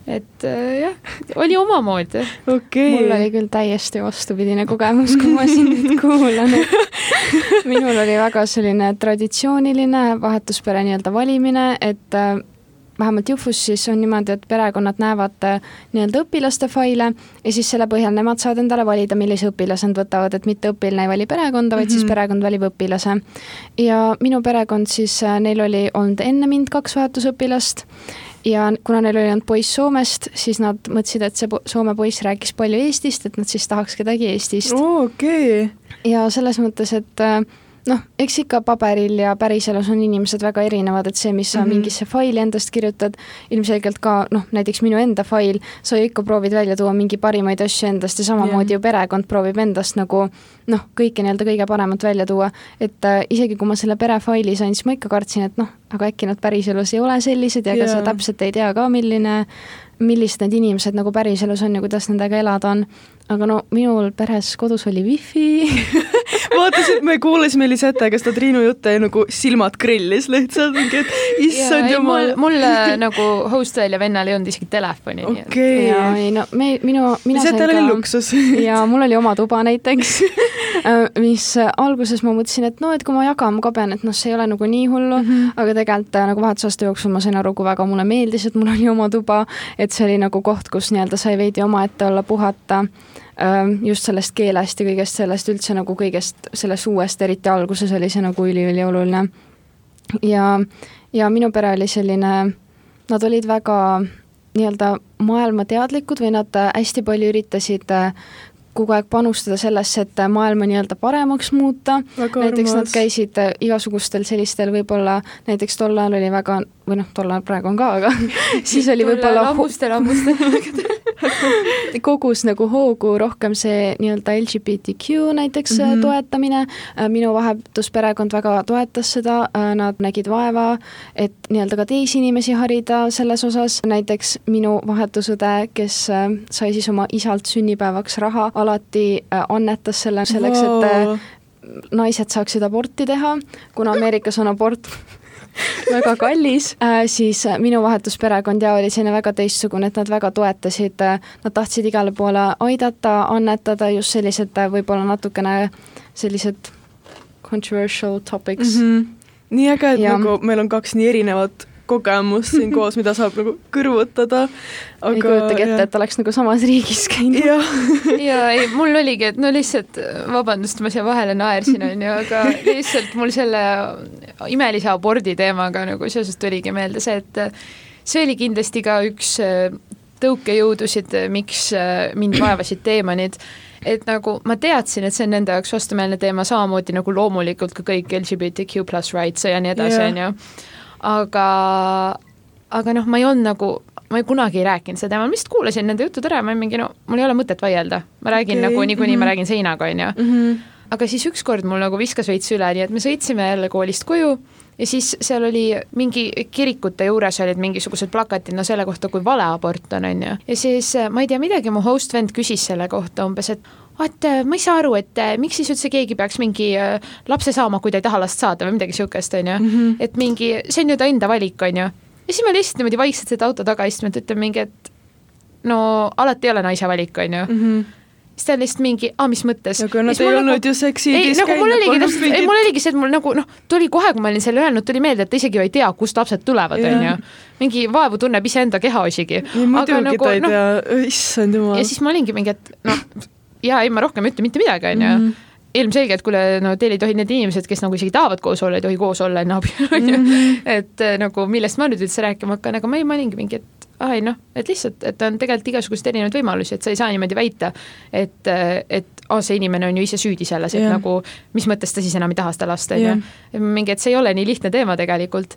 et äh, jah, oli omamoodi okay.. mul oli küll täiesti vastupidine kogemus, kui ma siin nüüd [LAUGHS] kuulan, minul oli väga selline traditsiooniline vahetuspere nii-öelda valimine, et äh, vähemalt Jufus siis on niimoodi, et perekonnad näevad äh, nii-öelda õpilaste faile ja siis selle põhjal nemad saavad endale valida, millise õpilase nad võtavad, et mitte õpilane ei vali perekonda, vaid mm -hmm. siis mhm. perekond valib õpilase. ja minu perekond siis, neil oli olnud enne mind kaks vahetusõpilast ja kuna neil oli ainult poiss Soomest, siis nad mõtlesid, et see Soome poiss rääkis palju Eestist, et nad siis tahaks kedagi Eestist oh,. okei okay.. ja selles mõttes, et äh, noh, eks ikka paberil ja päriselus on inimesed väga erinevad, et see, mis sa mm -hmm. mingisse faili endast kirjutad, ilmselgelt ka noh, näiteks minu enda fail, sa ju ikka proovid välja tuua mingi parimaid asju endast ja samamoodi yeah. ju perekond proovib endast nagu noh, kõike nii-öelda kõige paremat välja tuua, et äh, isegi kui ma selle perefaili sain, siis ma ikka kartsin, et noh, aga äkki nad päriselus ei ole sellised ja ega yeah. sa täpselt ei tea ka, milline millised need inimesed nagu päriselus on ja kuidas nendega elada on. aga no minul peres kodus oli wifi [LAUGHS] [LAUGHS] vaatasin, me kuulasime Lisette käest Triinu jutte ja nagu silmad grillis lihtsalt, mingi, et issand jumal. mul, äh, nagu hostel ja vennal ei olnud isegi telefoni. okei okay.. ja ei no me, minu, mina Lisettel oli luksus [LAUGHS] ja mul oli oma tuba näiteks [LAUGHS] äh, mis alguses ma mõtlesin, et no, et kui ma jagama ka pean, et noh, see ei ole nagu nii hullu mm, -hmm. aga tegelikult äh, nagu vahetusaasta jooksul ma sain aru, kui väga mulle meeldis, et mul oli oma tuba, et see oli nagu koht, kus nii-öelda sai veidi omaette olla, puhata just sellest keelest ja kõigest sellest üldse nagu kõigest sellest uuest, eriti alguses oli see nagu üliülioluline. ja, ja minu pere oli selline, nad olid väga nii-öelda maailmateadlikud või nad hästi palju üritasid kogu aeg panustada sellesse, et maailma nii-öelda paremaks muuta. näiteks nad käisid igasugustel sellistel võib-olla, näiteks tol ajal oli väga, või noh, tol ajal praegu on ka, aga [LAUGHS] siis oli võib-olla ammustel, ammustel [LAUGHS] kogus nagu hoogu rohkem see nii-öelda LGBTQ näiteks mm -hmm. toetamine, äh, minu vahetusperekond väga toetas seda, äh, nad nägid vaeva, et nii-öelda ka teisi inimesi harida selles osas, näiteks minu vahetusõde, kes sai siis oma isalt sünnipäevaks raha, alati annetas selle selleks wow., et naised saaksid aborti teha, kuna Ameerikas on abort [LAUGHS] väga kallis äh,, siis äh, minu vahetusperekond ja oli selline väga teistsugune, et nad väga toetasid äh,, nad tahtsid igale poole aidata, annetada, just sellised võib-olla natukene sellised controversial topics mm. -hmm. nii äge, et ja. nagu meil on kaks nii erinevat kogemus siin [LAUGHS] koos, mida saab nagu kõrvutada. ei kujutagi ette, et oleks nagu samas riigis käinud. ja, [LAUGHS] ja ei, mul oligi, et no lihtsalt, vabandust, ma siia vahele naersin, [LAUGHS] onju, aga lihtsalt mul selle imelise abordi teemaga nagu seoses tuligi meelde see, et see oli kindlasti ka üks äh, tõukejõudusid, miks äh, mind vaevasid teemonid. Et nagu ma teadsin, et see on nende jaoks vastumeelne teema, samamoodi nagu loomulikult ka kõik LGBTQ pluss rights ja nii edasi, on ju aga, aga noh, ma ei olnud nagu, ma ei kunagi ei rääkinud seda teemal, ma lihtsalt kuulasin nende jutud ära ja ma mingi no, mul ei ole mõtet vaielda, ma räägin okay. nagu niikuinii mm -hmm. ma mhm. räägin seinaga, on ju. Mhm. aga siis ükskord mul nagu viskas veits üle, nii et me sõitsime jälle koolist koju ja siis seal oli mingi kirikute juures olid mingisugused plakatid, no selle kohta, kui vale abort on, on ju. ja siis ma ei tea, midagi mu host vend küsis selle kohta umbes, et vaat ma ei saa aru, et äh, miks siis üldse keegi peaks mingi äh, lapse saama, kui ta ei taha last saada või midagi niisugust, on ju. Mhm. et mingi, see on ju ta enda valik, on ju. ja siis me lihtsalt niimoodi vaikselt seda auto taga istusime, et ütleme mingi, et no alati ei ole naise valik, on ju mhm. siis ta on lihtsalt mingi, aa, mis mõttes. aga nad ei olnud nagu, ju seksidis nagu mul oligi täpselt, ei mul oligi see, et mul nagu noh, tuli kohe, kui ma olin selle öelnud, tuli meelde, et ta isegi ju ei tea, kust lapsed tulevad, on ju. mingi vaevu tunneb iseenda kehaosigi. muidugi nagu, ta ei no, tea, issand jumal. ja siis ma olingi mingi, et noh, jaa, ei ma rohkem ei ütle mitte midagi, on ju mhm. ilmselgelt, kuule, no teil ei tohi, need inimesed, kes nagu isegi tahavad koos olla, ei tohi koos olla enne abielu, [LAUGHS] on ju. Mhm. et eh, nagu millest ma nüüd üldse rääkima hakkan, aga ma ei, ma olingi mingi, et aa ei noh, et lihtsalt, et on tegelikult igasuguseid erinevaid võimalusi, et sa ei saa niimoodi väita, et, et aa, see inimene on ju ise süüdi selles, et yeah. nagu mis mõttes ta siis enam ei taha seda last, on ju. mingi, et see ei ole nii lihtne teema tegelikult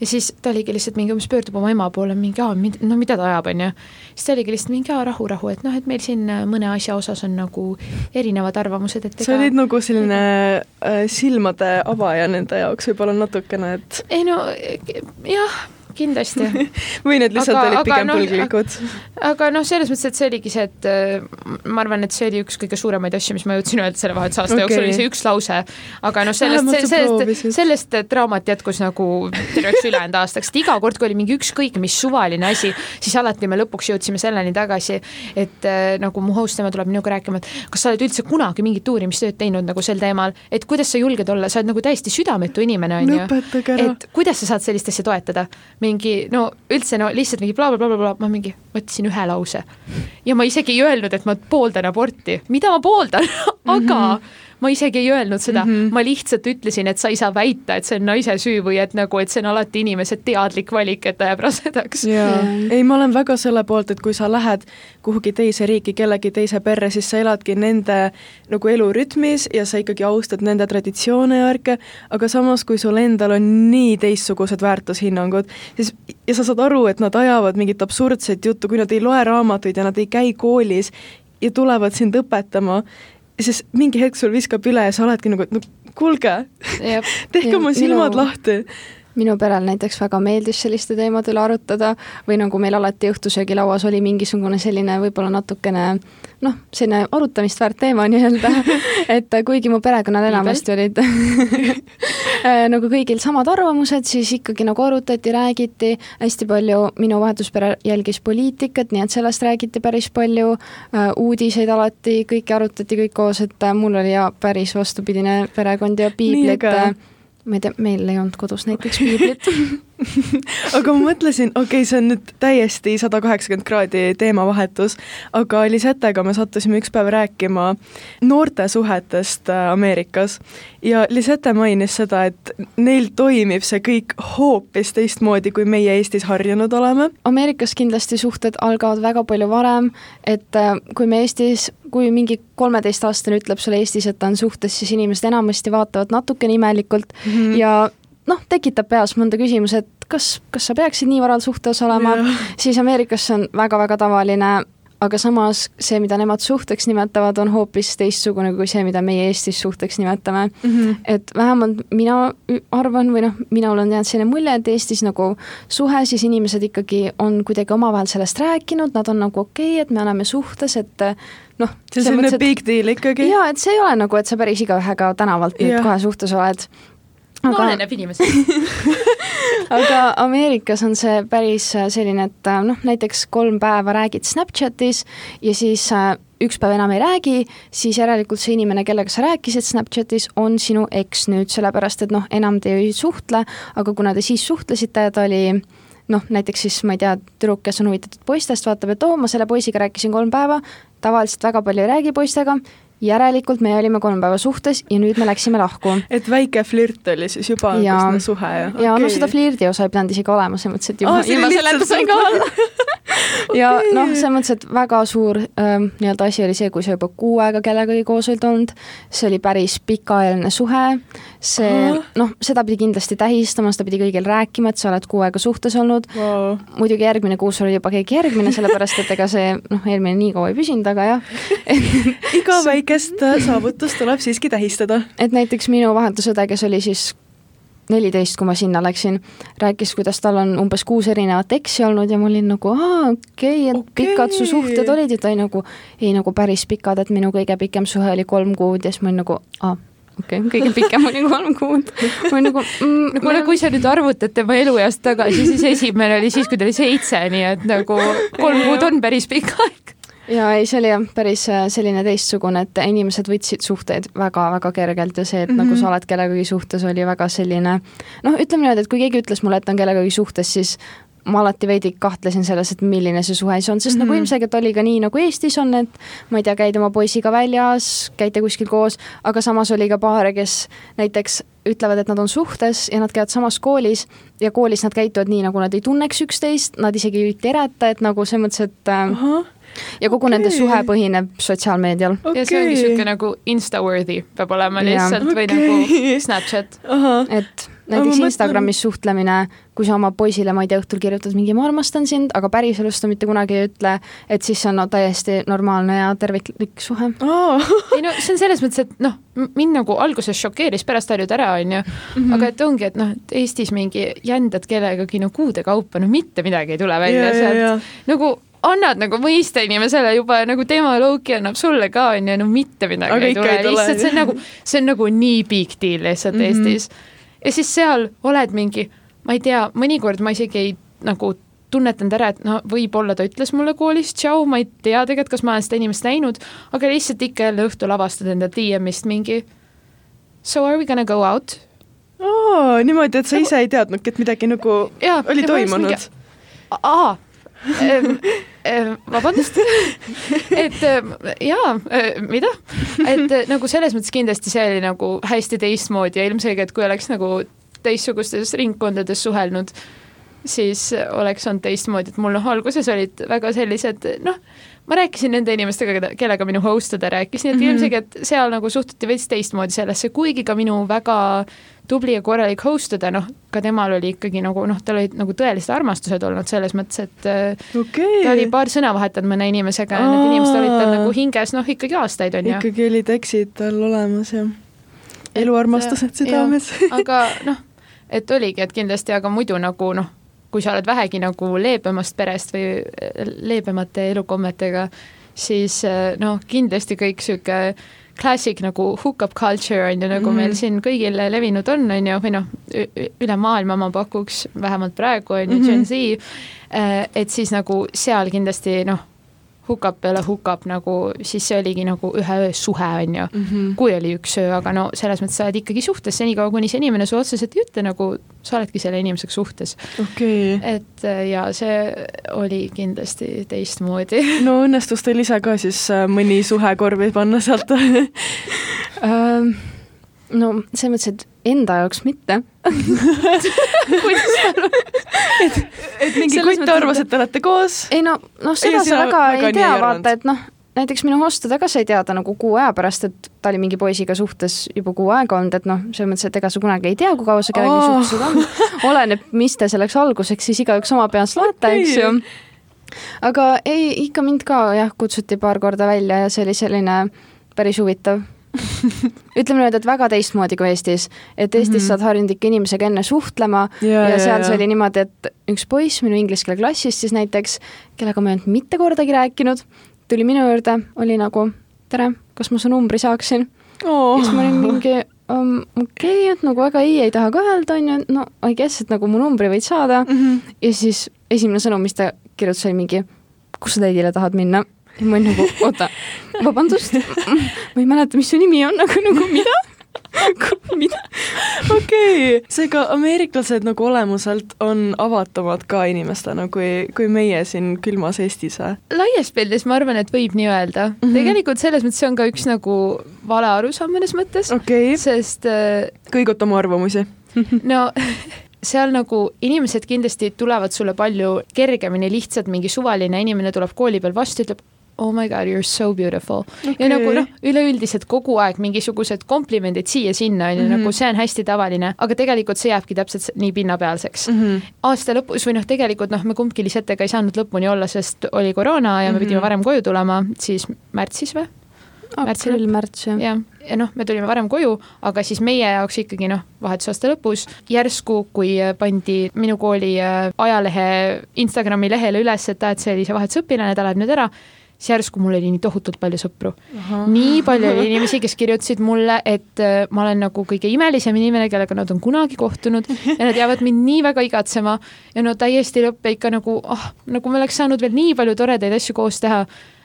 ja siis ta oligi lihtsalt mingi umbes pöördub oma ema poole mingi, aa, no mida ta ajab, on ju. siis ta oligi lihtsalt mingi, aa, rahu, rahu, et noh, et meil siin äh, mõne asja osas on nagu erinevad arvamused, et ega... sa olid nagu selline äh, silmade avaja nende jaoks võib-olla natukene, et ei no jah kindlasti [LAUGHS] või need lihtsalt aga, olid pigem no, põlglikud? aga noh, selles mõttes, et see oligi see, et äh, ma arvan, et see oli üks kõige suuremaid asju, mis ma jõudsin öelda selle vahetusaasta okay. jooksul, oli see üks lause. aga noh, sellest, sellest, sellest draamat jätkus nagu terveks ülejäänud aastaks, et iga kord, kui oli mingi ükskõik mis suvaline asi, siis alati me lõpuks jõudsime selleni tagasi, et äh, nagu mu host, tema tuleb minuga rääkima, et kas sa oled üldse kunagi mingit uurimistööd teinud nagu sel teemal, et kuidas sa julged olla, sa oled nagu täiesti südametu inimene, on ju. et kuidas sa saad sellist asja toetada mingi no üldse no lihtsalt mingi blablabla bla, bla, bla, ma mingi võtsin ühe lause. ja ma isegi ei öelnud, et ma pooldan aborti, mida ma pooldan? [LAUGHS] Aga mm -hmm ma isegi ei öelnud seda mm, -hmm. ma lihtsalt ütlesin, et sa ei saa väita, et see on naise süü või et nagu, et see on alati inimese teadlik valik, et ta jääb rasedaks. jaa, ei, ma olen väga selle poolt, et kui sa lähed kuhugi teise riiki kellegi teise perre, siis sa eladki nende nagu elurütmis ja sa ikkagi austad nende traditsioone ja värke, aga samas, kui sul endal on nii teistsugused väärtushinnangud, siis ja sa saad aru, et nad ajavad mingit absurdset juttu, kui nad ei loe raamatuid ja nad ei käi koolis ja tulevad sind õpetama, siis mingi hetk sul viskab üle ja sa oledki nagu, et no kuulge, [LAUGHS] tehke oma silmad minu, lahti. minu perel näiteks väga meeldis selliste teemade üle arutada või nagu meil alati õhtusöögilauas oli mingisugune selline võib-olla natukene noh, selline arutamist väärt teema nii-öelda, [LAUGHS] et kuigi mu perekonnal enamasti olid [LAUGHS] äh, nagu kõigil samad arvamused, siis ikkagi nagu arutati, räägiti, hästi palju minu vahetuspere jälgis poliitikat, nii et sellest räägiti päris palju, äh, uudiseid alati, kõike arutati kõik koos, et äh, mul oli ja päris vastupidine perekond ja piiblit ma ei tea, meil ei olnud kodus näiteks piiblit [LAUGHS] aga ma mõtlesin, okei okay,, see on nüüd täiesti sada kaheksakümmend kraadi teemavahetus, aga Lisetega me sattusime üks päev rääkima noorte suhetest äh, Ameerikas ja Lisette mainis seda, et neil toimib see kõik hoopis teistmoodi, kui meie Eestis harjunud oleme. Ameerikas kindlasti suhted algavad väga palju varem, et äh, kui me Eestis, kui mingi kolmeteistaastane ütleb sulle Eestis, et ta on suhtes, siis inimesed enamasti vaatavad natukene imelikult mm -hmm. ja noh, tekitab peas mõnda küsimuse, et kas, kas sa peaksid nii varal suhtes olema, siis Ameerikas see on väga-väga tavaline, aga samas see, mida nemad suhteks nimetavad, on hoopis teistsugune kui see, mida meie Eestis suhteks nimetame mm. -hmm. et vähemalt mina arvan või noh, minul on jäänud selline mulje, et Eestis nagu suhe, siis inimesed ikkagi on kuidagi omavahel sellest rääkinud, nad on nagu okei okay,, et me oleme suhtes, et noh. see on selline big deal ikkagi. jaa, et see ei ole nagu, et sa päris igaühega tänavalt nüüd kohe suhtes oled aga... no oleneb inimesest [LAUGHS] aga Ameerikas on see päris äh, selline, et äh, noh, näiteks kolm päeva räägid Snapchatis ja siis äh, üks päev enam ei räägi, siis järelikult see inimene, kellega sa rääkisid Snapchatis, on sinu eks nüüd, sellepärast et noh, enam te ei suhtle, aga kuna te siis suhtlesite ja ta oli noh, näiteks siis ma ei tea, tüdruk, kes on huvitatud poistest, vaatab, et oo, ma selle poisiga rääkisin kolm päeva, tavaliselt väga palju ei räägi poistega, järelikult me olime kolm päeva suhtes ja nüüd me läksime lahku. et väike flirt oli siis juba ja, suhe ja? ja okay. no seda flirdi osa ei pidanud isegi olema, selles mõttes, et juba oh, ilma seletusega olla. Okay. [LAUGHS] ja noh, selles mõttes, et väga suur ähm, nii-öelda asi oli see, kui sa juba kuu aega kellegagi koos olid olnud, see oli päris pikaajaline suhe, see noh, seda pidi kindlasti tähistama, seda pidi kõigil rääkima, et sa oled kuu aega suhtes olnud. Wow.. muidugi järgmine kuu sul oli juba keegi järgmine, sellepärast et ega see noh, eelmine nii kaua ei püsinud, aga jah. [LAUGHS] [LAUGHS] Iga väikest saavutust tuleb siiski tähistada. et näiteks minu vahetusõde, kes oli siis neliteist, kui ma sinna läksin, rääkis, kuidas tal on umbes kuus erinevat eksi olnud ja ma olin nagu aa, okei okay,, et okay. pikad su suhted olid ja ta oli nagu, ei nagu päris pikad, et minu kõige pikem suhe oli kolm kuud ja siis ma olin nagu aa okei okay,, kõige pikem oli kolm kuud. ma nagu mm,. no kuule, kui sa nüüd arvutad tema elueast tagasi, siis esimene oli siis, kui ta oli seitse, nii et nagu kolm kuud on päris pikk aeg ja ei, see oli jah, päris äh, selline teistsugune, et inimesed võtsid suhteid väga-väga kergelt ja see, et mm -hmm. nagu mhm. sa oled kellegagi suhtes, oli väga selline noh, ütleme niimoodi, et kui keegi ütles mulle, et on kellegagi suhtes, siis ma alati veidi kahtlesin selles, et milline see suhe siis on, sest mm -hmm. nagu mhm. ilmselgelt oli ka nii, nagu Eestis on, et ma ei tea, käid oma poisiga väljas, käite kuskil koos, aga samas oli ka paare, kes näiteks ütlevad, et nad on suhtes ja nad käivad samas koolis ja koolis nad käituvad nii, nagu nad ei tunneks üksteist, nad isegi ei tereta, et nagu selles mõttes, et äh, Aha ja kogu okay. nende suhe põhineb sotsiaalmeedial okay.. ja see ongi niisugune nagu insta-worthy peab olema lihtsalt ja. või okay. nagu Snapchat. et näiteks Instagramis suhtlemine, kui sa oma poisile, ma ei tea, õhtul kirjutad mingi ma armastan sind, aga päriselus ta mitte kunagi ei ütle, et siis see on no, täiesti normaalne ja terviklik suhe oh. ei no see on selles mõttes, et noh, mind nagu alguses šokeeris, pärast harjud ära, onju, mhm. aga et ongi, et noh, et Eestis mingi jändad kellegagi no kuude kaupa, no mitte midagi ei tule välja yeah, sealt yeah,, yeah. nagu annad nagu mõista inimesele juba nagu tema low-key annab sulle ka onju, no mitte midagi Aga ei tule, lihtsalt see on nagu, see on nagu nii big deal lihtsalt mm -hmm. Eestis. ja siis seal oled mingi, ma ei tea, mõnikord ma isegi ei nagu tunnetanud ära, et no võib-olla ta ütles mulle koolis tšau, ma ei tea tegelikult, kas ma olen seda inimest näinud, aga lihtsalt ikka jälle õhtul avastad enda DM-ist mingi so are we gonna go out? aa, niimoodi, et sa ise ei teadnudki, et midagi nagu ja, oli toimunud? aa, vabandust [LAUGHS] et jaa, mida? et nagu selles mõttes kindlasti see oli nagu hästi teistmoodi ja ilmselgelt, kui oleks nagu teistsugustes ringkondades suhelnud, siis oleks olnud teistmoodi, et mul noh, alguses olid väga sellised noh, ma rääkisin nende inimestega, kellega minu host õde rääkis, nii et mm -hmm. ilmselgelt seal nagu suhtuti veits teistmoodi sellesse, kuigi ka minu väga tubli ja korralik host õde, noh, ka temal oli ikkagi nagu noh, tal olid nagu tõelised armastused olnud selles mõttes, et äh, okay. ta oli paar sõna vahetanud mõne inimesega ja need inimesed olid tal nagu hinges noh, ikkagi aastaid on ju. ikkagi olid eksid tal olemas ja eluarmastused südames. aga noh, et oligi, et kindlasti, aga muidu nagu noh kui sa oled vähegi nagu leebemast perest või äh, leebemate elukommetega, siis äh, noh, kindlasti kõik niisugune classic nagu hook-up culture on ju, nagu mm. meil siin kõigil levinud on, on ju, või noh, üle maailma ma pakuks, vähemalt praegu on ju -hmm. Gen Z, äh, et siis nagu seal kindlasti noh hukap peale hukap nagu, siis see oligi nagu ühe öö suhe, on ju mm. -hmm. kui oli üks öö, aga no selles mõttes sa oled ikkagi suhtes senikaua, kuni see inimene su otseselt ei ütle, nagu sa oledki selle inimesega suhtes okay.. et äh, ja see oli kindlasti teistmoodi. [LAUGHS] no õnnestus teil ise ka siis äh, mõni suhe korvi panna sealt um [LAUGHS] no selles mõttes, et enda jaoks mitte [LAUGHS] et, et mingi kutt arvas, et te olete koos? ei no, noh, seda sa väga, väga ei tea, vaata, et noh, näiteks minu hostada ka sai teada nagu kuu aja pärast, et ta oli mingi poisiga suhtes juba kuu aega olnud, et noh, selles mõttes, et ega sa kunagi ei tea, kui kaua sa kellegagi oh. suhtes on. oleneb, mis te selleks alguseks siis igaüks oma peas loete okay., eks ju. aga ei, ikka mind ka jah, kutsuti paar korda välja ja see oli selline päris huvitav [LAUGHS] ütleme niimoodi, et väga teistmoodi kui Eestis. et Eestis mm -hmm. saad harjunud ikka inimesega enne suhtlema ja, ja seal ja, see oli niimoodi, et üks poiss minu inglise keele klassist siis näiteks, kellega ma ei olnud mitte kordagi rääkinud, tuli minu juurde, oli nagu tere, kas ma su numbri saaksin oh.? ja siis ma olin mingi um, okei okay,, et nagu väga ei, ei taha ka öelda, on ju, no I guess, et nagu mu numbri võid saada mm. -hmm. ja siis esimene sõnum, mis ta kirjutas, oli mingi, kus sa täidile tahad minna? Ja ma olin nagu, oota, vabandust, ma ei mäleta, mis su nimi on, aga nagu mida? mida? okei okay., seega ameeriklased nagu olemuselt on avatumad ka inimestena kui, kui meie siin külmas Eestis või? laias pildis ma arvan, et võib nii öelda mm. -hmm. tegelikult selles mõttes see on ka üks nagu vale arusaam mõnes mõttes okay., sest äh, kõiguta oma arvamusi [LAUGHS] no seal nagu inimesed kindlasti tulevad sulle palju kergemini, lihtsalt mingi suvaline inimene tuleb kooli peal vastu, ütleb oh my god, you are so beautiful okay.. ja nagu noh, üleüldiselt kogu aeg mingisugused komplimendid siia-sinna on ju, nagu mhm. see on hästi tavaline, aga tegelikult see jääbki täpselt nii pinnapealseks mm. -hmm. aasta lõpus või noh, tegelikult noh, me kumbki Lisetega ei saanud lõpuni olla, sest oli koroona ja me mm -hmm. pidime varem koju tulema, siis märtsis või? aprill, märts jah. jah, ja noh, me tulime varem koju, aga siis meie jaoks ikkagi noh, vahetusaasta lõpus järsku, kui pandi minu kooli äh, ajalehe Instagrami lehele üles, et aa, et see oli see vahetusõpilane, ta läheb nüüd ära siis järsku mul oli nii tohutult palju sõpru. nii palju oli inimesi, kes kirjutasid mulle, et äh, ma olen nagu kõige imelisem inimene, kellega nad on kunagi kohtunud ja nad jäävad mind nii väga igatsema ja no täiesti lõppe ikka nagu, ah, nagu me oleks saanud veel nii palju toredaid asju koos teha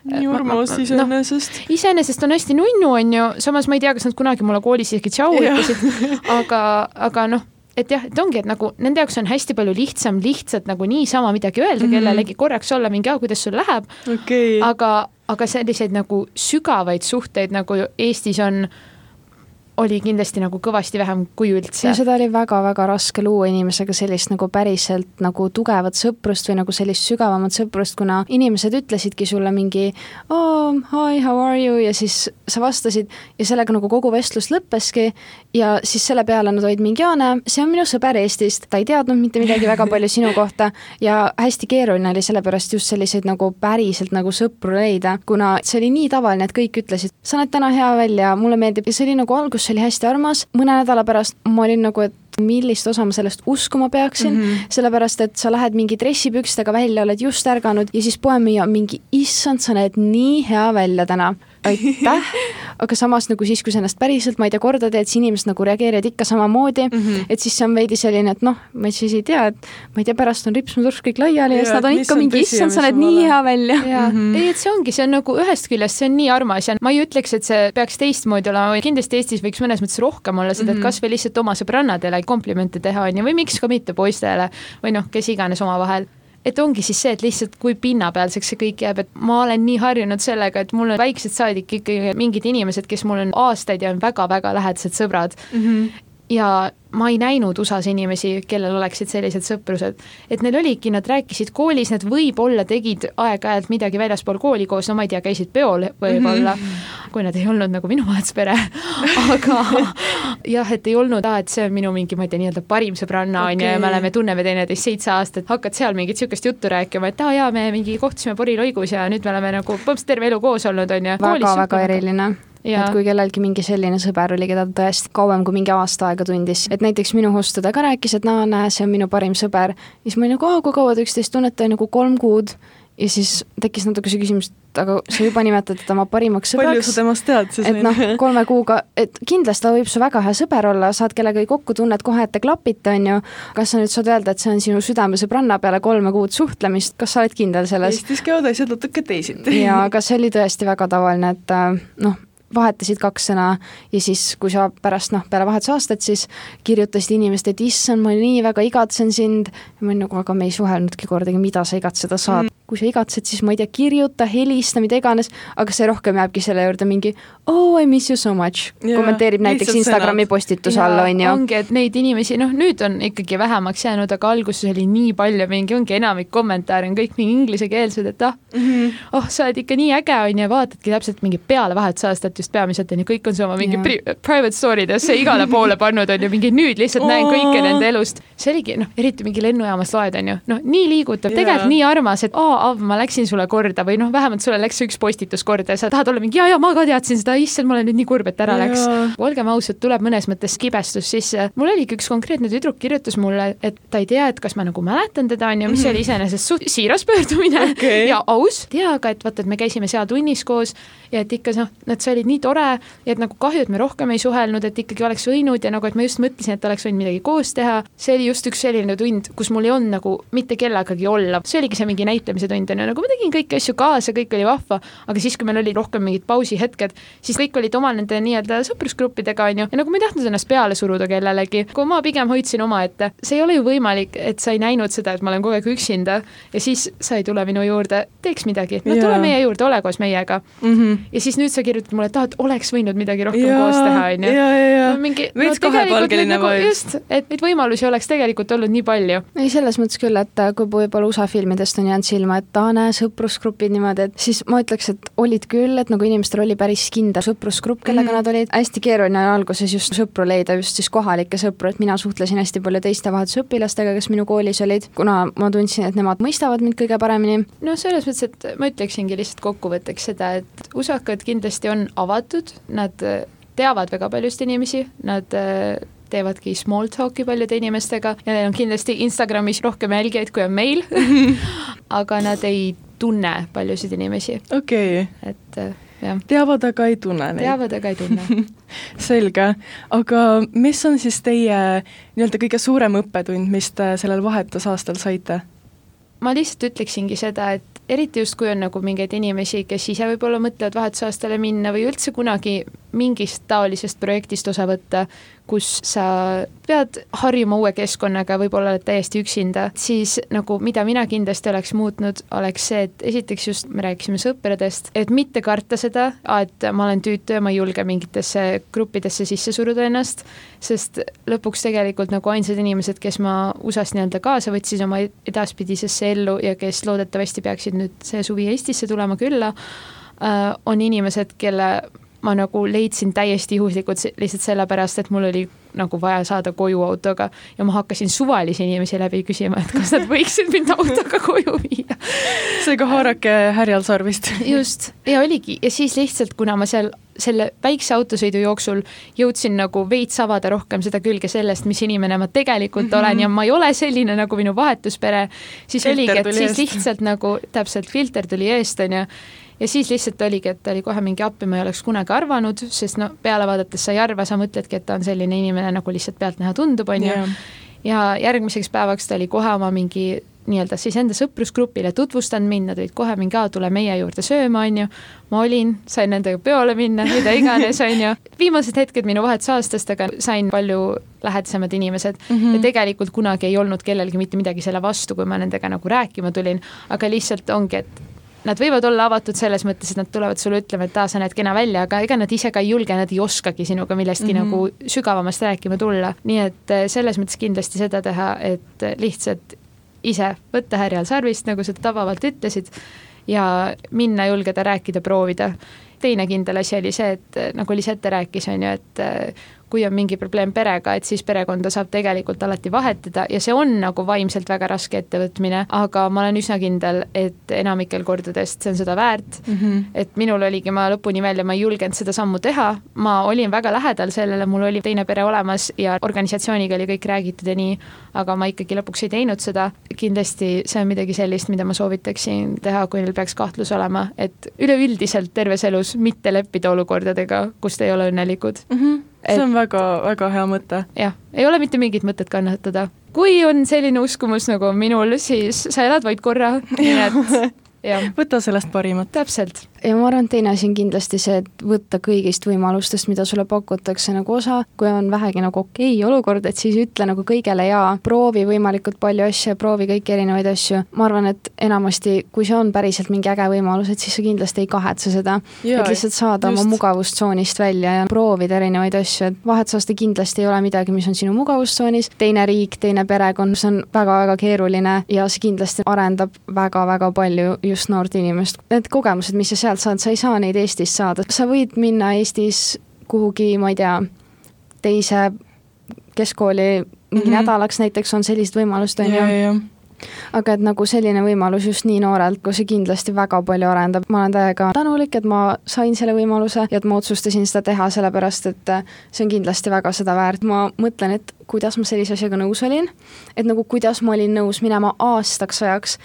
nii armas no, iseenesest no,. iseenesest on hästi nunnu, on ju, samas ma ei tea, kas nad kunagi mulle koolis isegi tšau ütlesid, aga, aga noh, et jah, et ongi, et nagu nende jaoks on hästi palju lihtsam lihtsalt nagu niisama midagi öelda mm -hmm. kellelegi, korraks olla mingi, kuidas sul läheb okay.. aga, aga selliseid nagu sügavaid suhteid nagu Eestis on oli kindlasti nagu kõvasti vähem kui üldse. ja seda oli väga-väga raske luua inimesega sellist nagu päriselt nagu tugevat sõprust või nagu sellist sügavamat sõprust, kuna inimesed ütlesidki sulle mingi oh, hi, how are you? ja siis sa vastasid ja sellega nagu kogu vestlus lõppeski ja siis selle peale nad olid mingi, aa näe, see on minu sõber Eestist, ta ei teadnud mitte midagi väga palju sinu kohta. Ja hästi keeruline oli sellepärast just selliseid nagu päriselt nagu sõpru leida, kuna see oli nii tavaline, et kõik ütlesid, sa näed täna hea välja, mulle meeldib. Ja see oli nagu algus oli hästi armas, mõne nädala pärast ma olin nagu, et millist osa ma sellest uskuma peaksin. Mm, -hmm. sellepärast et sa lähed mingi dressipükstega välja, oled just ärganud ja siis poemüüja mingi, issand, sa näed nii hea välja täna aitäh, [LAUGHS] aga samas nagu siis, kui sa ennast päriselt, ma ei tea, korda teed, siis inimesed nagu reageerivad ikka samamoodi mm, -hmm. et siis see on veidi selline, et noh, ma siis ei tea, et ma ei tea, pärast on ripsmetursk kõik laiali ja siis nad on ikka on mingi, issand, sa näed nii hea välja. mm, -hmm. ei, et see ongi, see on nagu ühest küljest, see on nii armas ja ma ei ütleks, et see peaks teistmoodi olema, kindlasti Eestis võiks mõnes mõttes rohkem olla seda, et mhm. kasvõi lihtsalt oma sõbrannadele komplimente teha, on ju, või miks ka mitte poistele või noh, kes iganes omavahel et ongi siis see, et lihtsalt kui pinnapealseks see kõik jääb, et ma olen nii harjunud sellega, et mul on väiksed saadik ikkagi mingid inimesed, kes mul on aastaid ja on väga-väga lähedased sõbrad mm. -hmm. Ja ma ei näinud USA-s inimesi, kellel oleksid sellised sõprused. et neil oligi, nad rääkisid koolis, nad võib-olla tegid aeg-ajalt midagi väljaspool kooli koos, no ma ei tea, käisid peol võib-olla mm, -hmm. kui nad ei olnud nagu minu vahetuspere [LAUGHS] aga jah, et ei olnud, et see on minu mingi, ma ei tea, nii-öelda parim sõbranna on okay. ju ja me oleme, tunneme teineteist seitse aastat, hakkad seal mingit niisugust juttu rääkima, et aa jaa, me mingi kohtusime poriloigus ja nüüd me oleme nagu põhimõtteliselt terve elu koos olnud, on ju. väga-väga eriline. Et kui kellelgi mingi selline sõber oli, keda ta tõesti kauem kui mingi aasta aega tundis, et näiteks minu hostuda ka rääkis, et no näe, see on minu parim sõber, siis ma olin nagu, kui kaua te üksteist tunnete, nagu kolm kuud ja siis tekkis natuke see küsimus, et aga sa juba nimetad teda oma parimaks sõbraks. palju sa temast tead siis? et noh, kolme kuuga, et kindlasti ta võib su väga hea sõber olla, saad kellegagi kokku, tunned kohe, et te klapite, on ju. kas sa nüüd saad öelda, et see on sinu südamesõbranna peale kolme kuud suhtlemist, kas sa oled kindel selles? Eestis käivad asjad natuke teisiti. jaa, aga see oli tõesti väga tavaline, et noh vahetasid kaks sõna ja siis, kui sa pärast noh, peale vahetusaastat siis kirjutasid inimestele, et issand, ma nii väga igatsen sind. ma olin nagu, aga me ei suhelnudki kordagi, mida sa igatseda saad mm kui sa igatsed, siis ma ei tea, kirjuta, helista, mida iganes, aga see rohkem jääbki selle juurde mingi oh I miss you so much yeah,, kommenteerib näiteks Instagrami postituse all, on ju. ongi, et neid inimesi, noh, nüüd on ikkagi vähemaks jäänud, aga alguses oli nii palju mingi, ongi enamik kommentaare on kõik mingi inglisekeelsed, et ah mm, -hmm. oh, sa oled ikka nii äge, on ju, vaatadki täpselt mingi peale vahetusaastat just peamiselt, on ju, kõik on su oma mingi yeah. pri private story desse igale poole pannud, on ju, mingi nüüd lihtsalt näen kõike nende elust. see oligi, noh, eriti mingi lennujaamas loed, on ju, noh, nii liigutav yeah., tegelikult nii armas, et aa, Av, ma läksin sulle korda või noh, vähemalt sulle läks üks postitus korda ja sa tahad olla mingi ja, ja ma ka teadsin seda, issand, ma olen nüüd nii kurb, et ära ja. läks. olgem ausad, tuleb mõnes mõttes kibestus sisse. mul oligi üks konkreetne tüdruk kirjutas mulle, et ta ei tea, et kas ma nagu mäletan teda, on ju, mis oli iseenesest suht siiras pöördumine okay. [LAUGHS] ja aus. tea aga, et vaata, et me käisime seal tunnis koos ja et ikka noh, et sa olid nii tore ja et nagu kahju, et me rohkem ei suhelnud, et ikkagi oleks võinud ja nagu, et ma just mõtlesin, et oleks võinud midagi koos teha. see oli just üks selline tund, kus mul ei olnud nagu mitte kellegagi olla, see oligi see mingi näitlemise tund on ju, nagu ma tegin kõiki asju kaasa, kõik oli vahva, aga siis, kui meil oli rohkem mingid pausihetked, siis kõik olid oma nende nii-öelda sõprusgruppidega, on ju, ja nagu ma ei tahtnud ennast peale suruda kellelegi, kui ma pigem hoidsin omaette. see ei ole ju võimalik, et sa ei näinud seda, et ma olen kogu aeg üksinda ja siis sa ei tule minu juurde, teeks midagi, no tule meie juurde, ole koos meiega mm. -hmm. Ja siis nüüd sa kirjutad mulle, et aa, et oleks võinud midagi rohkem ja, koos teha, on ju. ja, ja, ja mingi no, kahepalgeline nagu, just, et neid võimalusi oleks tegelikult olnud nii palju. ei, selles mõttes küll, et kui võib-olla USA filmidest on jäänud silma, et aa, näe, sõprusgrupid niimoodi, et siis ma ütleks, et olid küll, et nagu inimestel oli päris kindel sõprusgrupp, kellega mm. nad olid, hästi keeruline on alguses just sõpru leida, just siis kohalikke sõpru, et mina suhtlesin hästi palju teiste vahetusõpilastega, kes minu koolis olid, kuna ma tundsin, et nemad mõistavad mind kõige paremini. no selles mõttes, et ma ütleksingi lihtsalt kokkuvõtteks seda, et usakad kindlasti on avatud, nad teavad väga paljust inimesi, nad teevadki small talk'i paljude inimestega ja neil on kindlasti Instagramis rohkem jälgijaid, kui on meil [LAUGHS] [LAUGHS] aga nad ei tunne paljusid inimesi. okei okay.. et äh, jah. teavad, aga ei tunne neid. teavad, aga ei tunne [LAUGHS] selge, aga mis on siis teie nii-öelda kõige suurem õppetund, mis te sellel vahetusaastal saite? ma lihtsalt ütleksingi seda, et eriti just, kui on nagu mingeid inimesi, kes ise võib-olla mõtlevad vahetusaastale minna või üldse kunagi mingist taolisest projektist osa võtta, kus sa pead harjuma uue keskkonnaga, võib-olla oled täiesti üksinda, siis nagu mida mina kindlasti oleks muutnud, oleks see, et esiteks just me rääkisime sõpradest, et mitte karta seda, et ma olen tüütu ja ma ei julge mingitesse gruppidesse sisse suruda ennast, sest lõpuks tegelikult nagu ainsad inimesed, kes ma USA-st nii-öelda kaasa võtsin oma edaspidisesse ellu ja kes loodetavasti peaksid nüüd see suvi Eestisse tulema külla, äh, on inimesed, kelle ma nagu leidsin täiesti juhuslikult lihtsalt sellepärast, et mul oli nagu vaja saada koju autoga ja ma hakkasin suvalisi inimesi läbi küsima, et kas nad võiksid mind autoga koju viia. seega haarake härjal sarvist. just, ja oligi ja siis lihtsalt, kuna ma seal selle väikse autosõidu jooksul jõudsin nagu veits avada rohkem seda külge sellest, mis inimene ma tegelikult mm -hmm. olen ja ma ei ole selline nagu minu vahetuspere, siis filter oligi, et siis eest. lihtsalt nagu täpselt filter tuli eest, on ju ja siis lihtsalt oligi, et ta oli kohe mingi appi, ma ei oleks kunagi arvanud, sest no peale vaadates sa ei arva, sa mõtledki, et ta on selline inimene, nagu lihtsalt pealtnäha tundub, on ju. ja järgmiseks päevaks ta oli kohe oma mingi nii-öelda siis enda sõprusgrupile tutvustanud mind, nad olid kohe mingi, aa, tule meie juurde sööma, on ju. ma olin, sain nendega peole minna, mida iganes, on ju. viimased hetked minu vahetusaastastega sain palju lähedasemad inimesed mm -hmm. ja tegelikult kunagi ei olnud kellelgi mitte midagi selle vastu, kui ma nendega nagu rääkima tulin, aga lihtsalt ongi, et nad võivad olla avatud selles mõttes, et nad tulevad sulle ütlema, et aa, sa näed kena välja, aga ega nad ise ka ei julge, nad ei oskagi sinuga millestki mm -hmm. nagu sügavamast rääkima tulla. nii et eh, selles mõttes kindlasti seda teha, et lihtsalt ise võtta härjal sarvist, nagu sa tabavalt ütlesid, ja minna, julgeda rääkida, proovida. teine kindel asi oli see, et eh, nagu Lisette rääkis, on ju, et kui on mingi probleem perega, et siis perekonda saab tegelikult alati vahetada ja see on nagu vaimselt väga raske ettevõtmine, aga ma olen üsna kindel, et enamikel kordadest see on seda väärt mm. -hmm. et minul oligi, ma lõpuni välja, ma ei julgenud seda sammu teha, ma olin väga lähedal sellele, mul oli teine pere olemas ja organisatsiooniga oli kõik räägitud ja nii, aga ma ikkagi lõpuks ei teinud seda. kindlasti see on midagi sellist, mida ma soovitaksin teha, kui neil peaks kahtlus olema, et üleüldiselt terves elus mitte leppida olukordadega, kus te ei ole õnnelikud mm. -hmm et see on väga-väga hea mõte. jah, ei ole mitte mingit mõtet kannatada. kui on selline uskumus nagu minul, siis sa elad vaid korra, nii et [LAUGHS] võta sellest parimat. täpselt. Ja ma arvan, et teine asi on kindlasti see, et võtta kõigist võimalustest, mida sulle pakutakse nagu osa, kui on vähegi nagu okei okay olukord, et siis ütle nagu kõigele jaa, proovi võimalikult palju asju, proovi kõiki erinevaid asju. ma arvan, et enamasti, kui see on päriselt mingi äge võimalus, et siis sa kindlasti ei kahetse seda. et lihtsalt saada just. oma mugavustsoonist välja ja proovida erinevaid asju, et vahetusaasta kindlasti ei ole midagi, mis on sinu mugavustsoonis, teine riik, teine perekond, see on väga-väga keeruline ja see kindlasti arendab väga-väga palju just noort inimest. Need kogemused, mis sa sealt saad, sa ei saa neid Eestis saada, sa võid minna Eestis kuhugi, ma ei tea, teise keskkooli mingi mm -hmm. nädalaks näiteks on sellist võimalust, on ju. Aga et nagu selline võimalus just nii noorelt, kui see kindlasti väga palju arendab, ma olen täiega tänulik, et ma sain selle võimaluse ja et ma otsustasin seda teha, sellepärast et see on kindlasti väga seda väärt, ma mõtlen, et kuidas ma sellise asjaga nõus olin, et nagu kuidas ma olin nõus minema aastaks ajaks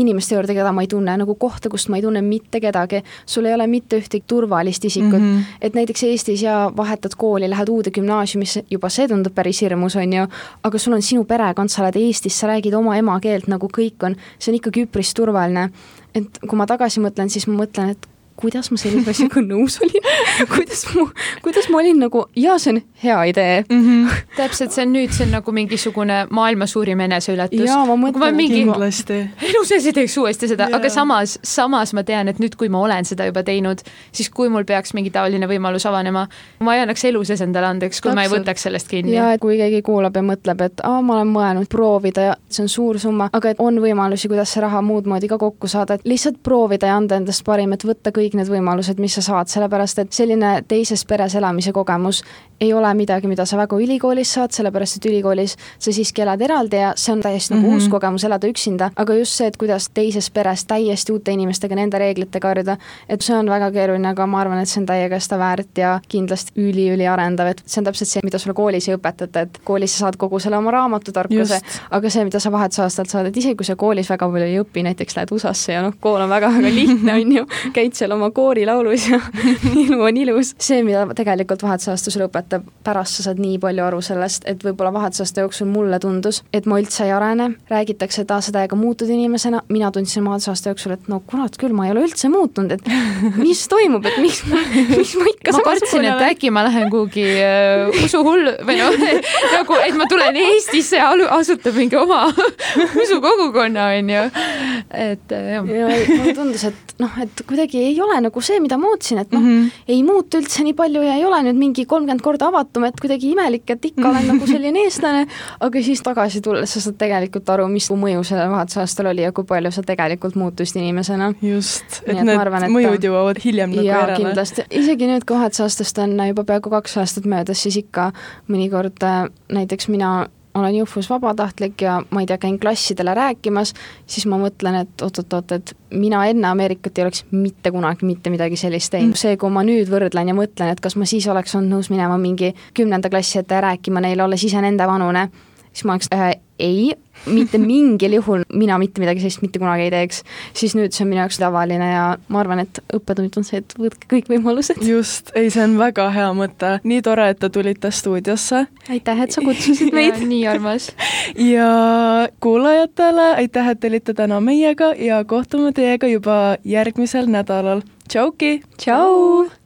inimeste juurde, keda ma ei tunne, nagu kohta, kust ma ei tunne mitte kedagi, sul ei ole mitte ühtegi turvalist isikut mm, -hmm. et näiteks Eestis ja vahetad kooli, lähed uude gümnaasiumisse, juba see tundub päris hirmus, on ju, aga sul on sinu perekond, sa oled Eestis, sa räägid oma emakeelt, nagu kõik on, see on ikkagi üpris turvaline. et kui ma tagasi mõtlen, siis ma mõtlen, et kuidas ma sellise asjaga [LAUGHS] nõus olin kuidas ma, kuidas ma olin nagu, jaa, see on hea idee mm. -hmm. [LAUGHS] täpselt, see on nüüd, see on nagu mingisugune maailma suurim eneseületus. jaa, ma mõtlen ma mingi, kindlasti. elu sees ei teeks uuesti seda, aga samas, samas ma tean, et nüüd, kui ma olen seda juba teinud, siis kui mul peaks mingi taoline võimalus avanema, ma ei annaks elu sees endale andeks, kui täpselt. ma ei võtaks sellest kinni. ja kui keegi kuulab ja mõtleb, et aa, ma olen mõelnud proovida ja see on suur summa, aga et on võimalusi, kuidas see raha muud moodi ka kokku saada, et lihtsalt proovida ja anda endast parim, et võtta kõik kõik need võimalused, mis sa saad, sellepärast et selline teises peres elamise kogemus ei ole midagi, mida sa väga ülikoolis saad, sellepärast et ülikoolis sa siiski elad eraldi ja see on täiesti nagu mm -hmm. uus kogemus elada üksinda, aga just see, et kuidas teises peres täiesti uute inimestega, nende reeglitega harjuda, et see on väga keeruline, aga ma arvan, et see on täiega seda väärt ja kindlasti üliüliarendav, et see on täpselt see, mida sulle koolis ei õpetata, et koolis sa saad kogu selle oma raamatutarkuse, aga see, mida sa vahetusaastalt saad, et isegi kui sa koolis väga palju ei õpi, näiteks lähed USA-sse ja noh, kool on väga-väga [LAUGHS] lihtne, on ju, käid seal oma koorilaulus ja [LAUGHS] elu on ilus, see, mida tegelikult vahetusaasta sulle õpetab, aastate pärast sa saad nii palju aru sellest, et võib-olla vahetusaasta jooksul mulle tundus, et ma üldse ei arene, räägitakse, et aa, sa täiega muutud inimesena, mina tundsin vahetusaasta jooksul, et no kurat küll, ma ei ole üldse muutunud, et [LAUGHS] mis toimub, et miks, miks ma ikka ma kartsin, et äkki ma lähen kuhugi uh, usuhull või noh, [LAUGHS] nagu, et ma tulen Eestisse ja asutan mingi oma [LAUGHS] usukogukonna, onju. et äh, jah. ja mulle tundus, et noh, et kuidagi ei ole nagu see, mida ma ootasin, et noh mm, -hmm. ei muutu üldse nii palju ja ei ole nüüd mingi kolmkümmend korda avatum, et kuidagi imelik, et ikka olen nagu [LAUGHS] selline eestlane, aga siis tagasi tulles sa saad tegelikult aru, mis mõju sellel vahetusaastal oli ja kui palju sa tegelikult muutusid inimesena. just, et need arvan, et mõjud jõuavad hiljem nagu järele. kindlasti, isegi nüüd, kui vahetusaastast on juba peaaegu kaks aastat möödas, siis ikka mõnikord äh, näiteks mina olen Jõhvus vabatahtlik ja ma ei tea, käin klassidele rääkimas, siis ma mõtlen, et oot-oot-oot, et mina enne Ameerikat ei oleks mitte kunagi mitte midagi sellist teinud. see, kui ma nüüd võrdlen ja mõtlen, et kas ma siis oleks olnud nõus minema mingi kümnenda klassi ette ja rääkima neile, olles ise nende vanune, siis ma oleks äh, ei, mitte mingil juhul mina mitte midagi sellist mitte kunagi ei teeks, siis nüüd see on minu jaoks tavaline ja ma arvan, et õppetund on see, et võtke kõik võimalused. just, ei, see on väga hea mõte, nii tore, et te tulite stuudiosse. aitäh, et sa kutsusid meid [LAUGHS] nii armas. ja kuulajatele aitäh, et te olite täna meiega ja kohtume teiega juba järgmisel nädalal. tšauki! tšau!